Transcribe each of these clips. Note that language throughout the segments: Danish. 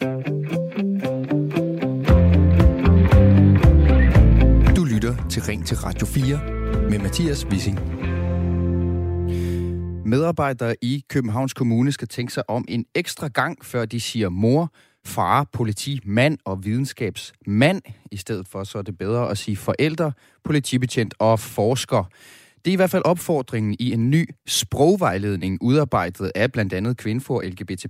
Du lytter til Ring til Radio 4 med Mathias Wissing. Medarbejdere i Københavns Kommune skal tænke sig om en ekstra gang, før de siger mor, far, politi, mand og videnskabsmand. I stedet for så er det bedre at sige forældre, politibetjent og forsker. Det er i hvert fald opfordringen i en ny sprogvejledning, udarbejdet af blandt andet Kvinfor LGBT+.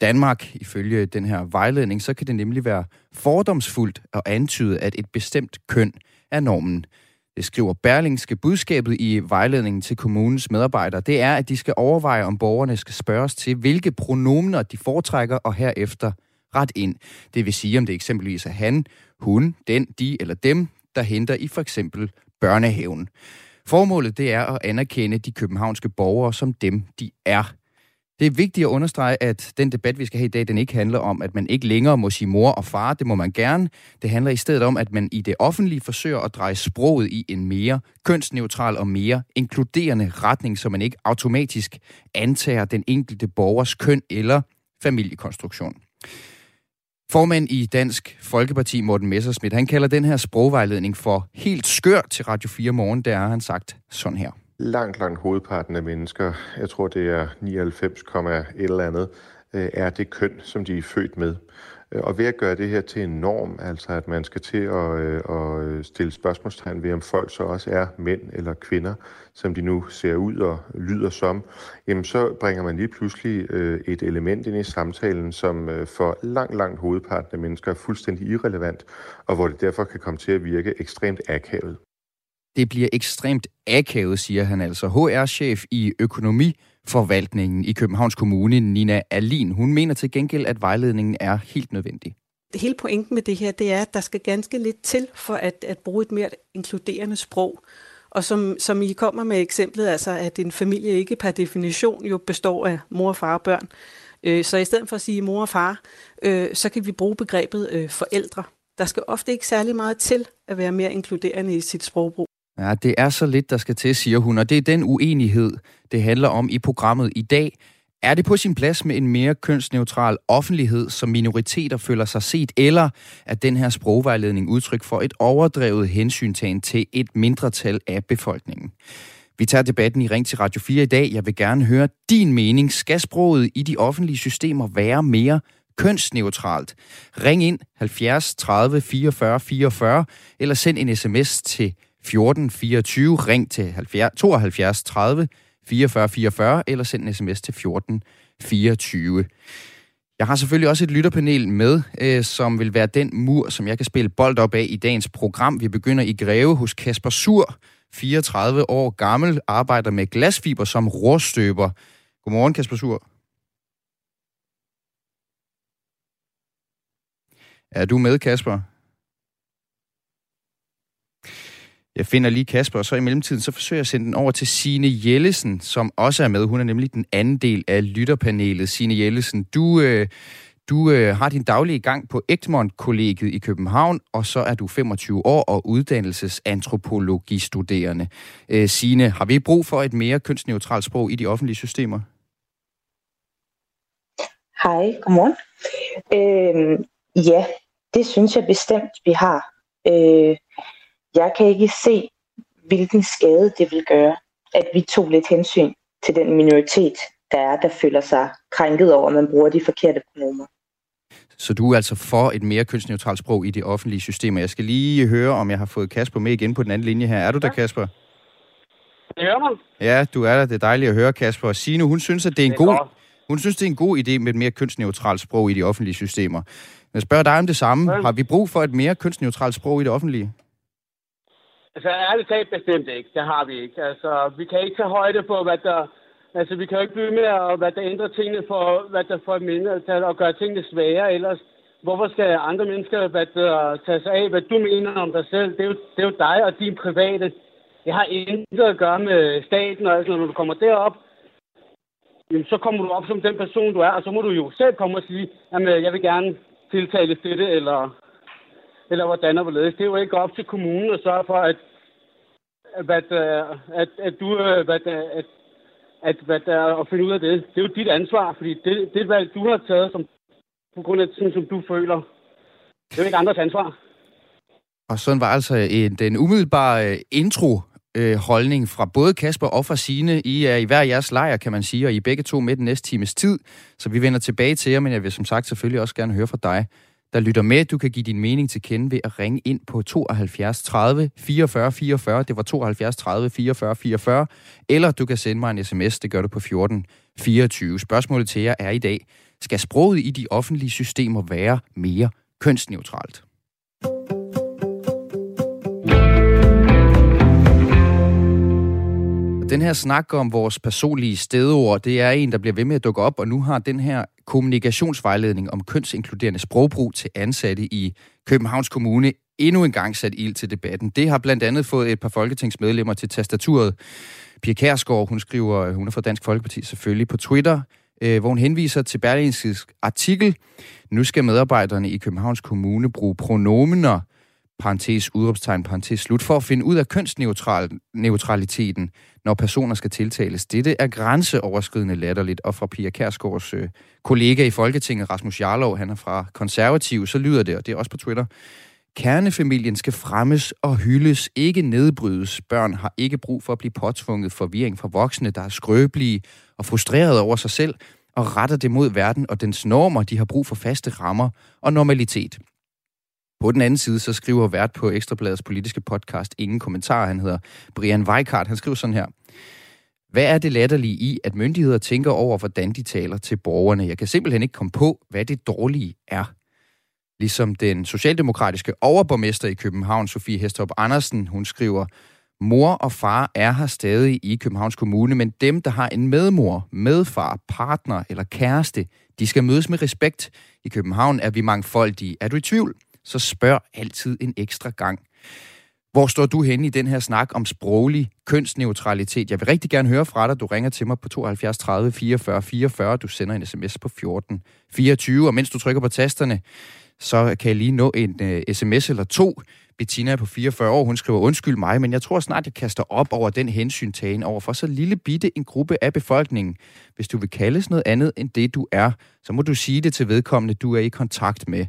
Danmark. Ifølge den her vejledning, så kan det nemlig være fordomsfuldt at antyde, at et bestemt køn er normen. Det skriver Berlingske budskabet i vejledningen til kommunens medarbejdere. Det er, at de skal overveje, om borgerne skal spørges til, hvilke pronomener de foretrækker, og herefter ret ind. Det vil sige, om det eksempelvis er han, hun, den, de eller dem, der henter i for eksempel børnehaven. Formålet det er at anerkende de københavnske borgere som dem, de er. Det er vigtigt at understrege, at den debat, vi skal have i dag, den ikke handler om, at man ikke længere må sige mor og far. Det må man gerne. Det handler i stedet om, at man i det offentlige forsøger at dreje sproget i en mere kønsneutral og mere inkluderende retning, så man ikke automatisk antager den enkelte borgers køn eller familiekonstruktion. Formand i Dansk Folkeparti, Morten Messersmith, han kalder den her sprogvejledning for helt skør til Radio 4 morgen. Der har han sagt sådan her. Langt, langt hovedparten af mennesker, jeg tror det er 99, et eller andet, øh, er det køn, som de er født med. Øh, og ved at gøre det her til en norm, altså at man skal til at, øh, at stille spørgsmålstegn ved, om folk så også er mænd eller kvinder, som de nu ser ud og lyder som, jamen så bringer man lige pludselig et element ind i samtalen, som for langt, langt hovedparten af mennesker er fuldstændig irrelevant, og hvor det derfor kan komme til at virke ekstremt akavet. Det bliver ekstremt akavet, siger han altså. HR-chef i økonomiforvaltningen i Københavns Kommune, Nina Alin, hun mener til gengæld, at vejledningen er helt nødvendig. Hele pointen med det her, det er, at der skal ganske lidt til for at, at bruge et mere inkluderende sprog. Og som, som I kommer med eksemplet, altså at en familie ikke per definition jo består af mor, far og børn. Øh, så i stedet for at sige mor og far, øh, så kan vi bruge begrebet øh, forældre. Der skal ofte ikke særlig meget til at være mere inkluderende i sit sprogbrug. Ja, det er så lidt, der skal til, siger hun, og det er den uenighed, det handler om i programmet i dag. Er det på sin plads med en mere kønsneutral offentlighed, som minoriteter føler sig set, eller er den her sprogvejledning udtryk for et overdrevet hensyntagen til et mindretal af befolkningen? Vi tager debatten i Ring til Radio 4 i dag. Jeg vil gerne høre din mening. Skal sproget i de offentlige systemer være mere kønsneutralt? Ring ind 70 30 44 44, eller send en sms til 1424. Ring til 70, 72 30 44 44, eller send en sms til 1424. Jeg har selvfølgelig også et lytterpanel med, øh, som vil være den mur, som jeg kan spille bold op af i dagens program. Vi begynder i Greve hos Kasper Sur, 34 år gammel, arbejder med glasfiber som rorstøber. Godmorgen, Kasper Sur. Er du med, Kasper? Jeg finder lige Kasper, og så i mellemtiden så forsøger jeg at sende den over til Sine Jellesen, som også er med. Hun er nemlig den anden del af lytterpanelet. Sine Jellesen, du, øh, du øh, har din daglige gang på Egtmont-kollegiet i København, og så er du 25 år og uddannelsesantropologistuderende. Øh, Sine, har vi brug for et mere kønsneutralt sprog i de offentlige systemer? Hej, godmorgen. Øh, ja, det synes jeg bestemt, vi har. Øh, jeg kan ikke se, hvilken skade det vil gøre, at vi tog lidt hensyn til den minoritet, der er, der føler sig krænket over, at man bruger de forkerte pronomer. Så du er altså for et mere kønsneutralt sprog i de offentlige systemer. Jeg skal lige høre, om jeg har fået Kasper med igen på den anden linje her. Er du der, Kasper? Ja, Ja, du er der. Det er dejligt at høre, Kasper. Signe, hun synes, at det er en det er god... Hun synes, det er en god idé med et mere kønsneutralt sprog i de offentlige systemer. Jeg spørger dig om det samme. Har vi brug for et mere kønsneutralt sprog i det offentlige? Altså ærligt talt bestemt ikke. Det har vi ikke. Altså, vi kan ikke tage højde på, hvad der... Altså, vi kan jo ikke blive med at hvad der ændrer tingene for, hvad der får mindretal og gøre tingene sværere Ellers, hvorfor skal andre mennesker hvad der, tage sig af, hvad du mener om dig selv? Det er, jo, det er jo dig og din private. Det har intet at gøre med staten, og altså, når du kommer derop, jamen, så kommer du op som den person, du er, og så må du jo selv komme og sige, at jeg vil gerne tiltale til det, eller eller hvordan og hvorledes. Det er jo ikke op til kommunen at sørge for, at, at, at, at du at, at, at, at, at finde ud af det. Det er jo dit ansvar, fordi det, det valg, du har taget som på grund af sådan, som du føler. Det er jo ikke andres ansvar. Og sådan var altså en, den umiddelbare intro øh, holdning fra både Kasper og fra Sine. I er i hver jeres lejr, kan man sige, og I er begge to med den næste times tid. Så vi vender tilbage til jer, men jeg vil som sagt selvfølgelig også gerne høre fra dig, der lytter med. Du kan give din mening til kende ved at ringe ind på 72 30 44 44. Det var 72 30 44 44. Eller du kan sende mig en sms. Det gør du på 14 24. Spørgsmålet til jer er i dag, skal sproget i de offentlige systemer være mere kønsneutralt? Den her snak om vores personlige stedord, det er en, der bliver ved med at dukke op, og nu har den her kommunikationsvejledning om kønsinkluderende sprogbrug til ansatte i Københavns Kommune endnu en gang sat ild til debatten. Det har blandt andet fået et par folketingsmedlemmer til tastaturet. Pia Kærsgaard, hun skriver, øh, hun er fra Dansk Folkeparti selvfølgelig, på Twitter, øh, hvor hun henviser til Berlingskes artikel. Nu skal medarbejderne i Københavns Kommune bruge pronomener, parentes, udråbstegn, parentes, slut, for at finde ud af kønsneutraliteten, når personer skal tiltales. Dette er grænseoverskridende latterligt, og fra Pia Kærsgaards øh, kollega i Folketinget, Rasmus Jarlov, han er fra konservativ, så lyder det, og det er også på Twitter, Kernefamilien skal fremmes og hyldes, ikke nedbrydes. Børn har ikke brug for at blive påtvunget forvirring fra voksne, der er skrøbelige og frustrerede over sig selv, og retter det mod verden og dens normer. De har brug for faste rammer og normalitet. På den anden side, så skriver vært på Ekstrabladets politiske podcast ingen kommentar. Han hedder Brian Weikart. Han skriver sådan her. Hvad er det latterlige i, at myndigheder tænker over, hvordan de taler til borgerne? Jeg kan simpelthen ikke komme på, hvad det dårlige er. Ligesom den socialdemokratiske overborgmester i København, Sofie Hestrup Andersen, hun skriver, Mor og far er her stadig i Københavns Kommune, men dem, der har en medmor, medfar, partner eller kæreste, de skal mødes med respekt. I København er vi mangfoldige. Er du i tvivl? Så spørg altid en ekstra gang. Hvor står du henne i den her snak om sproglig kønsneutralitet? Jeg vil rigtig gerne høre fra dig. Du ringer til mig på 72 30 44 44. Du sender en sms på 14 24. Og mens du trykker på tasterne, så kan jeg lige nå en uh, sms eller to. Bettina på 44 år, hun skriver, undskyld mig, men jeg tror snart, jeg kaster op over den hensyntagen over for så lille bitte en gruppe af befolkningen. Hvis du vil kaldes noget andet end det, du er, så må du sige det til vedkommende, du er i kontakt med.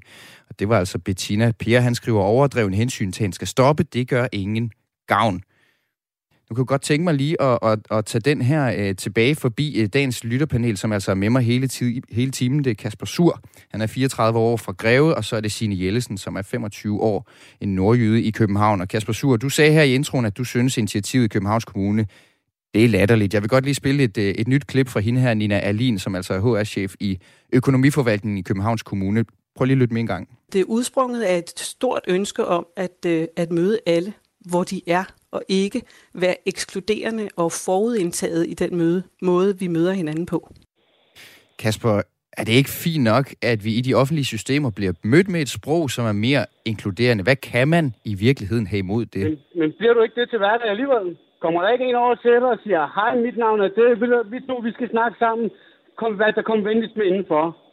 Det var altså Bettina. Per, han skriver, overdreven hensyntagen skal stoppe, det gør ingen gavn. Nu kan jeg godt tænke mig lige at, at, at tage den her øh, tilbage forbi øh, dagens lytterpanel, som altså er med mig hele, tid, hele timen. Det er Kasper Sur. Han er 34 år fra Greve, og så er det Signe Jellesen, som er 25 år, en nordjyde i København. Og Kasper Sur, du sagde her i introen, at du synes, initiativet i Københavns Kommune, det er latterligt. Jeg vil godt lige spille et, øh, et nyt klip fra hende her, Nina Alin, som altså er HR-chef i økonomiforvaltningen i Københavns Kommune. Prøv lige at lytte med en gang. Det er udsprunget af et stort ønske om at, øh, at møde alle, hvor de er og ikke være ekskluderende og forudindtaget i den møde, måde, vi møder hinanden på. Kasper, er det ikke fint nok, at vi i de offentlige systemer bliver mødt med et sprog, som er mere inkluderende? Hvad kan man i virkeligheden have imod det? Men, men bliver du ikke det til hverdag alligevel? Kommer der ikke en over til dig og siger, hej, mit navn er det, vi to, vi skal snakke sammen, kom, hvad der kommer venligst med indenfor?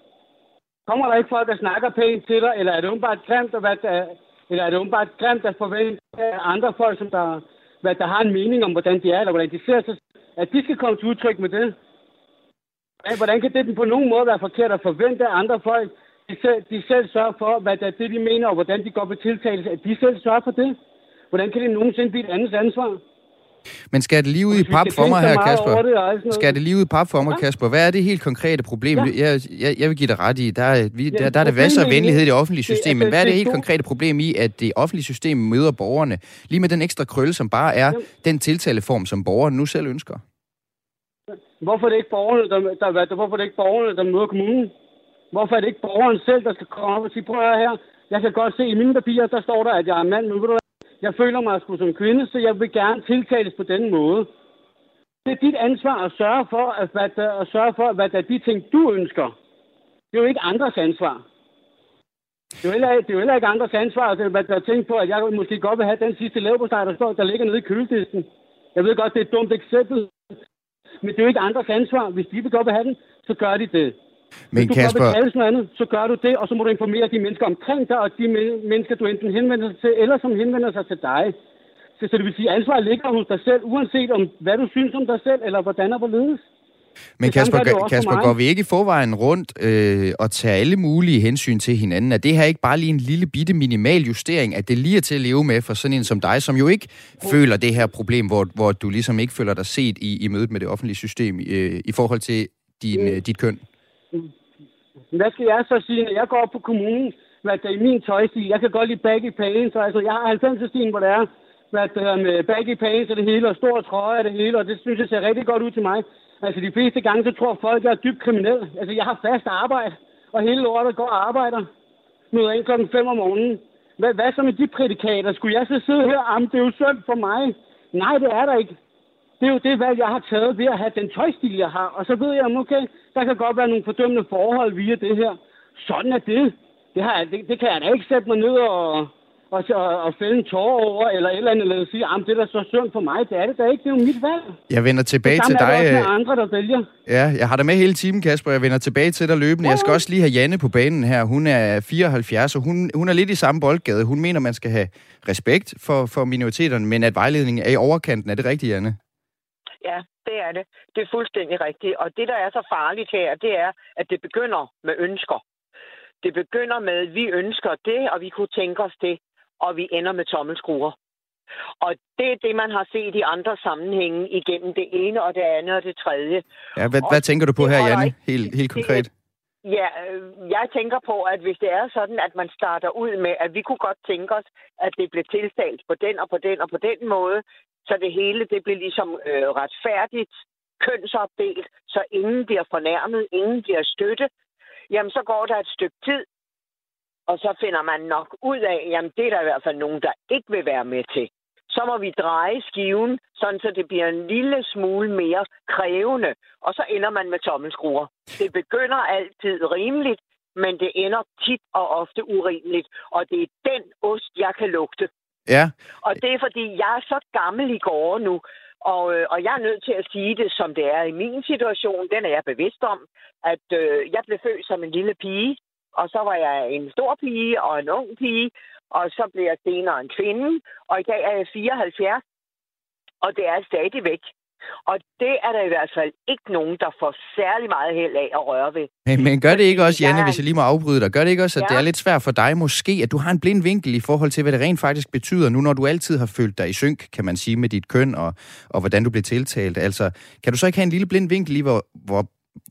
Kommer der ikke folk, der snakker pænt til dig, eller er det bare grimt, og hvad der, eller er det umiddelbart grimt at forvente af andre folk, som der, hvad, der har en mening om, hvordan de er, eller hvordan de ser sig, at de skal komme til udtryk med det? Hvordan kan det på nogen måde være forkert at forvente af andre folk, de selv, de selv sørger for, hvad det er, det, de mener, og hvordan de går på tiltagelse, at de selv sørger for det? Hvordan kan det nogensinde blive et andets ansvar? Men skal det lige ud i pap for mig her, Kasper? Skal det lige ud i pap for mig, Kasper? Hvad er det helt konkrete problem? Ja. Jeg, jeg, jeg vil give dig ret i, der er, vi, der, der er det masser af venlighed i det offentlige system, men hvad er det helt konkrete problem i, at det offentlige system møder borgerne, lige med den ekstra krølle, som bare er den tiltaleform, som borgerne nu selv ønsker? Hvorfor er det ikke borgerne, der, der, der, hvorfor er det ikke borgerne, der møder kommunen? Hvorfor er det ikke borgeren selv, der skal komme op og sige, prøv her, jeg kan godt se i mine papirer, der står der, at jeg er mand, men ved du jeg føler mig sgu som kvinde, så jeg vil gerne tiltales på den måde. Det er dit ansvar at sørge for, at, hvad der, at sørge for, hvad der er de ting, du ønsker. Det er jo ikke andres ansvar. Det er jo heller, det er jo heller ikke andres ansvar, at hvad der tænkt på, at jeg måske godt vil have den sidste leverpostej, der står, der ligger nede i køledisken. Jeg ved godt, det er et dumt eksempel. Men det er jo ikke andres ansvar. Hvis de vil godt vil have den, så gør de det. Men Hvis du Kasper... godt vil noget andet, så gør du det, og så må du informere de mennesker omkring dig, og de mennesker, du enten henvender sig til, eller som henvender sig til dig. Så, så det vil sige, at ansvaret ligger hos dig selv, uanset om hvad du synes om dig selv, eller hvordan og hvorledes. Men Kasper, Kasper går vi ikke i forvejen rundt øh, og tager alle mulige hensyn til hinanden? Er det her ikke bare lige en lille bitte minimal justering, at det lige er til at leve med for sådan en som dig, som jo ikke mm. føler det her problem, hvor, hvor du ligesom ikke føler dig set i, i mødet med det offentlige system øh, i forhold til din, mm. øh, dit køn? Hvad skal jeg så sige, når jeg går op på kommunen, hvad der i min tøjstil, jeg kan godt lide baggy pants, altså jeg har 90 stil, hvor det er, hvad der med baggy pants og det hele, og stor trøje og det hele, og det synes jeg ser rigtig godt ud til mig. Altså de fleste gange, så tror folk, at jeg er dybt kriminel. Altså jeg har fast arbejde, og hele lortet går og arbejder. Møder ind klokken 5 om morgenen. Hvad, hvad så med de prædikater? Skulle jeg så sidde her? Jamen, det er jo synd for mig. Nej, det er der ikke. Det er jo det valg, jeg har taget ved at have den tøjstil, jeg har. Og så ved jeg, okay, der kan godt være nogle fordømmende forhold via det her. Sådan er det. Det, har, det, det kan jeg da ikke sætte mig ned og, og, og, og fælde en tår over, eller et eller andet, eller sige, at det er da så synd for mig. Det er det da ikke. Det er jo mit valg. Jeg vender tilbage til dig. Det er andre, der vælger. Ja, jeg har dig med hele timen, Kasper. Jeg vender tilbage til dig løbende. Jeg skal også lige have Janne på banen her. Hun er 74, og hun, hun er lidt i samme boldgade. Hun mener, man skal have respekt for, for minoriteterne, men at vejledningen er i overkanten. Er det rigtigt, Janne? Ja, det er det. Det er fuldstændig rigtigt. Og det, der er så farligt her, det er, at det begynder med ønsker. Det begynder med, at vi ønsker det, og vi kunne tænke os det og vi ender med tommelskruer. Og det er det, man har set i andre sammenhænge igennem det ene og det andet og det tredje. Ja, hvad, hvad tænker du på her, Janne, helt, helt konkret? Ja, øh, jeg tænker på, at hvis det er sådan, at man starter ud med, at vi kunne godt tænke os, at det blev tiltalt på den og på den og på den måde, så det hele det bliver ligesom øh, retfærdigt, kønsopdelt, så ingen bliver fornærmet, ingen bliver støtte, jamen så går der et stykke tid, og så finder man nok ud af, jamen det er der i hvert fald nogen, der ikke vil være med til. Så må vi dreje skiven, sådan så det bliver en lille smule mere krævende, og så ender man med tommelskruer. Det begynder altid rimeligt, men det ender tit og ofte urimeligt, og det er den ost, jeg kan lugte. Ja. Og det er fordi, jeg er så gammel i går nu, og, øh, og jeg er nødt til at sige det, som det er i min situation. Den er jeg bevidst om, at øh, jeg blev født som en lille pige, og så var jeg en stor pige og en ung pige, og så blev jeg senere en kvinde, og i dag er jeg 74, og det er stadig væk. Og det er der i hvert fald ikke nogen, der får særlig meget held af at røre ved. Men, men gør det ikke også, Janne, hvis jeg lige må afbryde dig, gør det ikke også, at ja. det er lidt svært for dig måske, at du har en blind vinkel i forhold til, hvad det rent faktisk betyder, nu når du altid har følt dig i synk, kan man sige, med dit køn og, og hvordan du bliver tiltalt. Altså, kan du så ikke have en lille blind vinkel i, hvor, hvor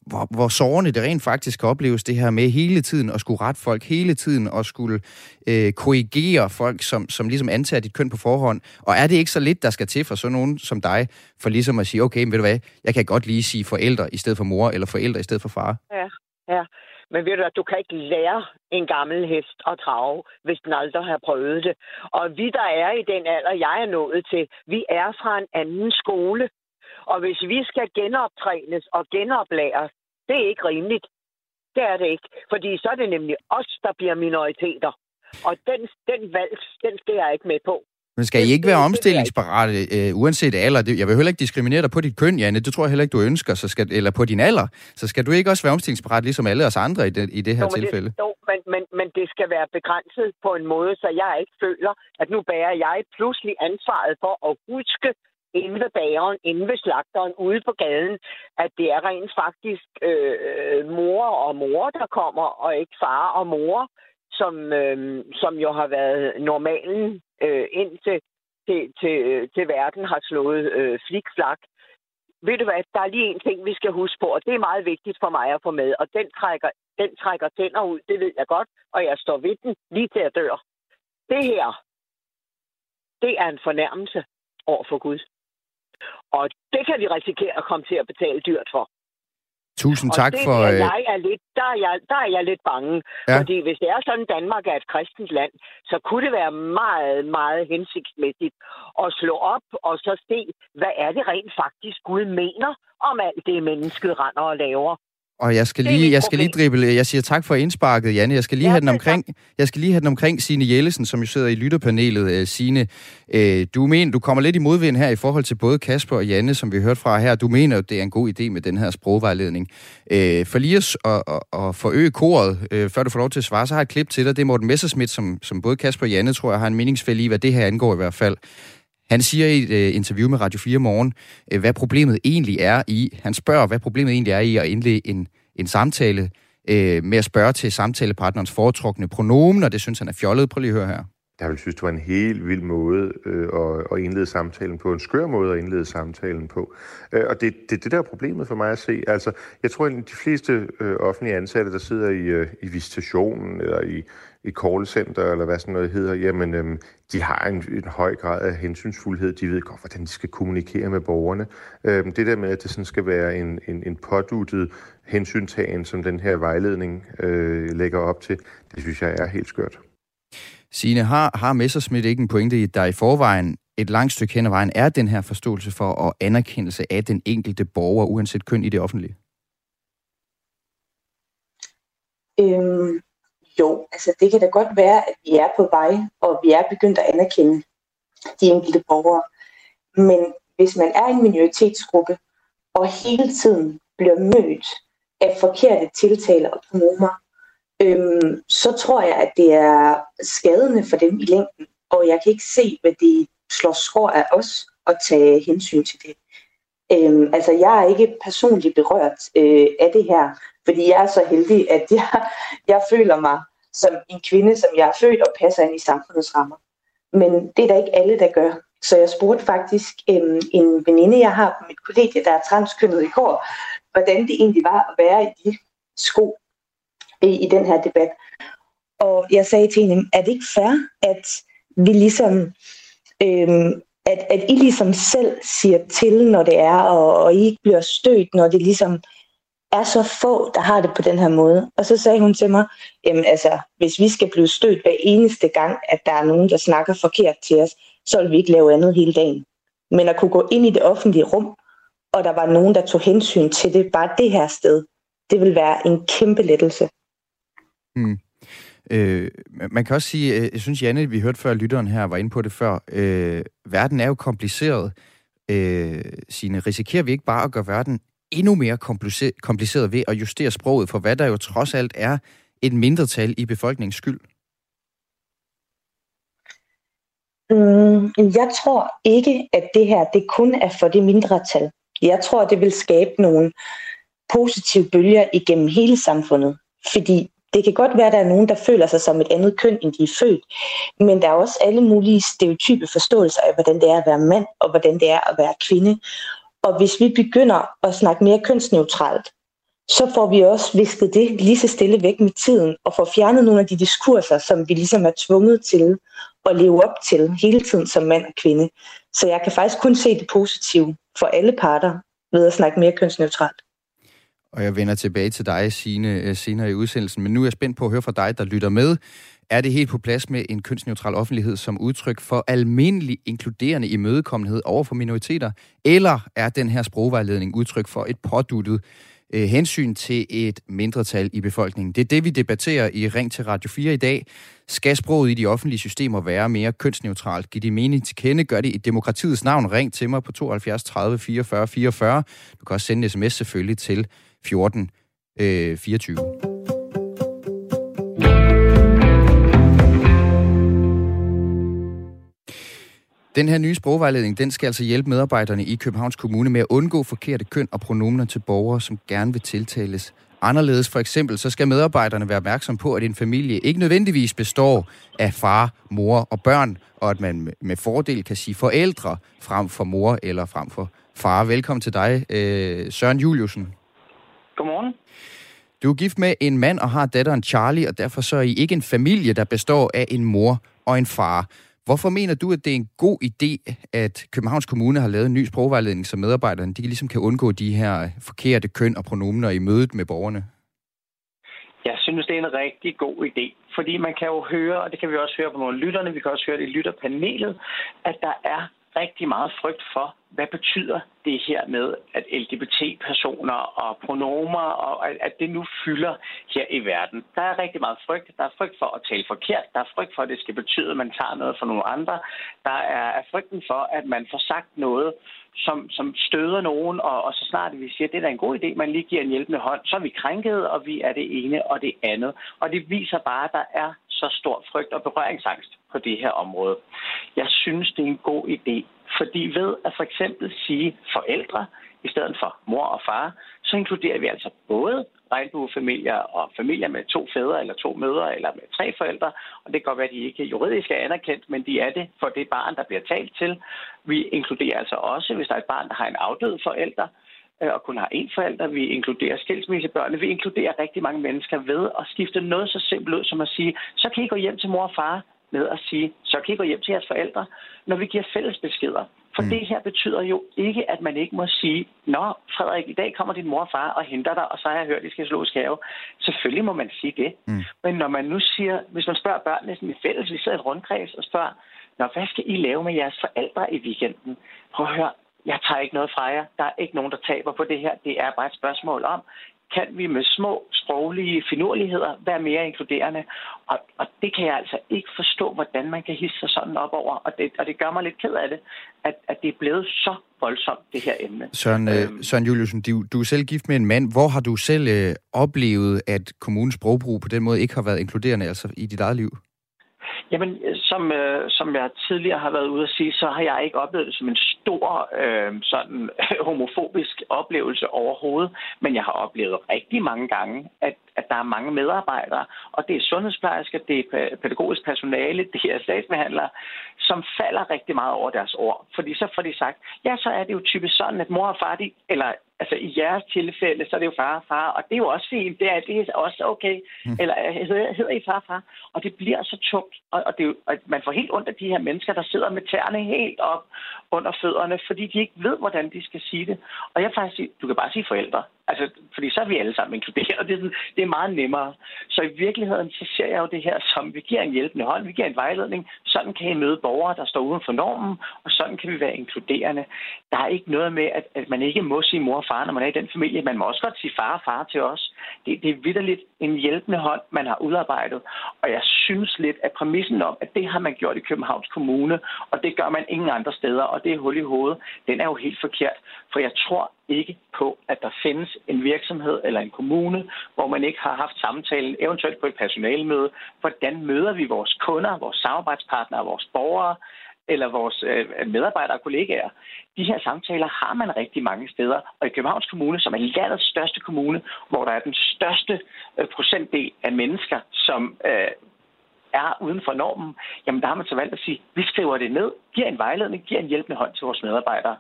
hvor, hvor sårende det rent faktisk kan opleves, det her med hele tiden at skulle rette folk, hele tiden at skulle øh, korrigere folk, som, som ligesom antager dit køn på forhånd. Og er det ikke så lidt, der skal til for sådan nogen som dig, for ligesom at sige, okay, men ved du hvad, jeg kan godt lige sige forældre i stedet for mor, eller forældre i stedet for far. Ja, ja. Men ved du at du kan ikke lære en gammel hest at trave, hvis den aldrig har prøvet det. Og vi, der er i den alder, jeg er nået til, vi er fra en anden skole. Og hvis vi skal genoptrænes og genoplæres, det er ikke rimeligt. Det er det ikke. Fordi så er det nemlig os, der bliver minoriteter. Og den, den valg, den skal jeg ikke med på. Men skal I ikke være omstillingsparate, øh, uanset alder? Jeg vil heller ikke diskriminere dig på dit køn, Janne. Det tror jeg heller ikke, du ønsker. Så skal, eller på din alder. Så skal du ikke også være omstillingsparat, ligesom alle os andre i det, i det her jo, tilfælde? Det, jo, men, men, men det skal være begrænset på en måde, så jeg ikke føler, at nu bærer jeg pludselig ansvaret for at huske inde ved bageren, inde ved slagteren, ude på gaden, at det er rent faktisk øh, mor og mor, der kommer, og ikke far og mor, som, øh, som jo har været normalen øh, indtil til, til, til verden har slået øh, flik-flak. Ved du hvad, der er lige en ting, vi skal huske på, og det er meget vigtigt for mig at få med, og den trækker, den trækker tænder ud, det ved jeg godt, og jeg står ved den lige til jeg dør. Det her, det er en fornærmelse over for Gud. Og det kan vi risikere at komme til at betale dyrt for. Tusind tak det, for... Der, øh, jeg er lidt, der, er jeg, der er jeg lidt bange. Ja. Fordi hvis det er sådan, at Danmark er et kristent land, så kunne det være meget, meget hensigtsmæssigt at slå op og så se, hvad er det rent faktisk Gud mener om alt det, mennesket render og laver. Og jeg skal lige, jeg skal lige drible, jeg siger tak for indsparket, Janne. Jeg skal lige ja, have den omkring, jeg skal lige have den omkring Signe Jellesen, som jo sidder i lytterpanelet. Uh, Signe, uh, du mener, du kommer lidt i modvind her i forhold til både Kasper og Janne, som vi hørte fra her. Du mener, at det er en god idé med den her sprogvejledning. Uh, for lige at, at, at forøge koret, uh, før du får lov til at svare, så har jeg et klip til dig. Det er Morten Messerschmidt, som, som både Kasper og Janne, tror jeg, har en meningsfælde i, hvad det her angår i hvert fald. Han siger i et øh, interview med Radio 4 Morgen, øh, hvad problemet egentlig er i. Han spørger, hvad problemet egentlig er i at indlede en, en samtale uh, med at spørge til samtalepartnerens foretrukne pronomen, og det synes han er fjollet. Prøv lige at høre her. Jeg vil synes, det var en helt vild måde øh, at, at indlede samtalen på. En skør måde at indlede samtalen på. Øh, og det, det, det der er problemet for mig at se. Altså, jeg tror, at de fleste øh, offentlige ansatte, der sidder i, øh, i visitationen eller i, i callcenter, eller hvad sådan noget hedder, jamen, øh, de har en, en høj grad af hensynsfuldhed. De ved godt, hvordan de skal kommunikere med borgerne. Øh, det der med, at det sådan skal være en, en, en påduttet hensyntagen, som den her vejledning øh, lægger op til, det synes jeg er helt skørt. Signe, har, har Messerschmidt ikke en pointe i, at der i forvejen et langt stykke hen ad vejen er den her forståelse for og anerkendelse af den enkelte borger, uanset køn i det offentlige? Øhm, jo, altså det kan da godt være, at vi er på vej, og vi er begyndt at anerkende de enkelte borgere. Men hvis man er en minoritetsgruppe, og hele tiden bliver mødt af forkerte tiltaler og pronomer, øhm, så tror jeg, at det er skadende for dem i længden. Og jeg kan ikke se, hvad de slår skår af os at tage hensyn til det. Øhm, altså, jeg er ikke personligt berørt øh, af det her, fordi jeg er så heldig, at jeg, jeg føler mig som en kvinde, som jeg er født og passer ind i samfundets rammer. Men det er der ikke alle, der gør. Så jeg spurgte faktisk øhm, en veninde, jeg har på mit kollegie, der er transkønnet i går, hvordan det egentlig var at være i de sko i, i den her debat. Og jeg sagde til hende, er det ikke fair, at vi ligesom, øhm, at, at I ligesom selv siger til, når det er, og, og I ikke bliver stødt, når det ligesom er så få, der har det på den her måde. Og så sagde hun til mig, jamen altså, hvis vi skal blive stødt hver eneste gang, at der er nogen, der snakker forkert til os, så vil vi ikke lave andet hele dagen. Men at kunne gå ind i det offentlige rum, og der var nogen, der tog hensyn til det, bare det her sted, det vil være en kæmpe lettelse. Mm. Øh, man kan også sige, øh, jeg synes, Janne, vi hørte før, lytteren her var inde på det før, øh, verden er jo kompliceret. Øh, sine risikerer vi ikke bare at gøre verden endnu mere kompliceret ved at justere sproget for, hvad der jo trods alt er et mindretal i befolkningens skyld? Mm, jeg tror ikke, at det her det kun er for det mindretal. Jeg tror, det vil skabe nogle positive bølger igennem hele samfundet. Fordi det kan godt være, at der er nogen, der føler sig som et andet køn, end de er født. Men der er også alle mulige stereotype forståelser af, hvordan det er at være mand, og hvordan det er at være kvinde. Og hvis vi begynder at snakke mere kønsneutralt, så får vi også visket det lige så stille væk med tiden, og får fjernet nogle af de diskurser, som vi ligesom er tvunget til at leve op til hele tiden som mand og kvinde. Så jeg kan faktisk kun se det positive for alle parter ved at snakke mere kønsneutralt. Og jeg vender tilbage til dig, Signe, øh, senere i udsendelsen. Men nu er jeg spændt på at høre fra dig, der lytter med. Er det helt på plads med en kønsneutral offentlighed som udtryk for almindelig inkluderende imødekommenhed over for minoriteter? Eller er den her sprogvejledning udtryk for et påduttet øh, hensyn til et mindretal i befolkningen? Det er det, vi debatterer i Ring til Radio 4 i dag. Skal sproget i de offentlige systemer være mere kønsneutralt? Giv din mening til kende. Gør det i demokratiets navn. Ring til mig på 72 30 44 44. Du kan også sende en sms selvfølgelig til 14 øh, 24. Den her nye sprogvejledning, den skal altså hjælpe medarbejderne i Københavns Kommune med at undgå forkerte køn og pronomener til borgere, som gerne vil tiltales anderledes. For eksempel så skal medarbejderne være opmærksom på, at en familie ikke nødvendigvis består af far, mor og børn, og at man med fordel kan sige forældre frem for mor eller frem for far. Velkommen til dig, øh, Søren Juliusen. Godmorgen. Du er gift med en mand og har datteren Charlie, og derfor så er I ikke en familie, der består af en mor og en far. Hvorfor mener du, at det er en god idé, at Københavns Kommune har lavet en ny sprogvejledning, så medarbejderne de ligesom kan undgå de her øh, forkerte køn og pronomener i mødet med borgerne? Jeg synes, det er en rigtig god idé, fordi man kan jo høre, og det kan vi også høre på nogle lytterne, vi kan også høre det i lytterpanelet, at der er rigtig meget frygt for, hvad betyder det her med, at LGBT-personer og pronomer, og at det nu fylder her i verden. Der er rigtig meget frygt. Der er frygt for at tale forkert. Der er frygt for, at det skal betyde, at man tager noget fra nogle andre. Der er frygten for, at man får sagt noget, som, som støder nogen, og, og så snart vi siger, at det er da en god idé, man lige giver en hjælpende hånd, så er vi krænket, og vi er det ene og det andet. Og det viser bare, at der er så stor frygt og berøringsangst på det her område. Jeg synes, det er en god idé, fordi ved at for eksempel sige forældre i stedet for mor og far, så inkluderer vi altså både regnbuefamilier og familier med to fædre eller to mødre eller med tre forældre. Og det kan godt være, at de ikke juridisk er anerkendt, men de er det for det barn, der bliver talt til. Vi inkluderer altså også, hvis der er et barn, der har en afdød forælder, og kun har én forælder. Vi inkluderer skilsmissebørn. Vi inkluderer rigtig mange mennesker ved at skifte noget så simpelt ud som at sige, så kan I gå hjem til mor og far med at sige, så kan I gå hjem til jeres forældre, når vi giver fælles beskeder. For mm. det her betyder jo ikke, at man ikke må sige, Nå, Frederik, i dag kommer din mor og far og henter dig, og så har jeg hørt, at I skal slå skave. Selvfølgelig må man sige det. Mm. Men når man nu siger, hvis man spørger børnene sådan i fælles, vi sidder i et rundkreds og spørger, Nå, hvad skal I lave med jeres forældre i weekenden? Prøv at høre, jeg tager ikke noget fra jer. Der er ikke nogen, der taber på det her. Det er bare et spørgsmål om, kan vi med små sproglige finurligheder være mere inkluderende. Og, og det kan jeg altså ikke forstå, hvordan man kan hisse sig sådan op over. Og det, og det gør mig lidt ked af det, at, at det er blevet så voldsomt, det her emne. Søren, øh, øhm, Søren Juliusen, du, du er selv gift med en mand. Hvor har du selv øh, oplevet, at kommunens sprogbrug på den måde ikke har været inkluderende altså i dit eget liv? Jamen, som, øh, som jeg tidligere har været ude at sige, så har jeg ikke oplevet det som en stor øh, sådan homofobisk oplevelse overhovedet, men jeg har oplevet rigtig mange gange, at, at der er mange medarbejdere, og det er sundhedsplejersker, det er pædagogisk personale, det er sagsbehandlere, som falder rigtig meget over deres ord. Fordi så får de sagt, ja, så er det jo typisk sådan, at mor og far, de, eller altså i jeres tilfælde, så er det jo far og far, og det er jo også fint, det er, det er også okay, mm. eller hedder, hedder I far og far, og det bliver så tungt, og, og, det er jo, og man får helt ondt af de her mennesker, der sidder med tæerne helt op under fødderne, fordi de ikke ved, hvordan de skal sige det. Og jeg faktisk sige, du kan bare sige forældre, altså, fordi så er vi alle sammen inkluderet, og det er, sådan, det er meget nemmere. Så i virkeligheden, så ser jeg jo det her som, vi giver en hjælpende hånd, vi giver en vejledning, sådan kan I møde borgere, der står uden for normen, og sådan kan vi være inkluderende. Der er ikke noget med, at, at man ikke må sige mor og far, når man er i den familie. Man må også godt sige far og far til os. Det, det er vidderligt en hjælpende hånd, man har udarbejdet. Og jeg synes lidt, at præmissen om, at det har man gjort i Københavns Kommune, og det gør man ingen andre steder, og det er hul i hovedet, den er jo helt forkert. For jeg tror ikke på, at der findes en virksomhed eller en kommune, hvor man ikke har haft samtalen, eventuelt på et personalemøde. Hvordan møder vi vores kunder, vores samarbejdspartnere, vores borgere, eller vores øh, medarbejdere og kollegaer. De her samtaler har man rigtig mange steder. Og i Københavns Kommune, som er landets største kommune, hvor der er den største øh, procentdel af mennesker, som øh, er uden for normen, jamen der har man så valgt at sige, vi skriver det ned, giver en vejledning, giver en hjælpende hånd til vores medarbejdere.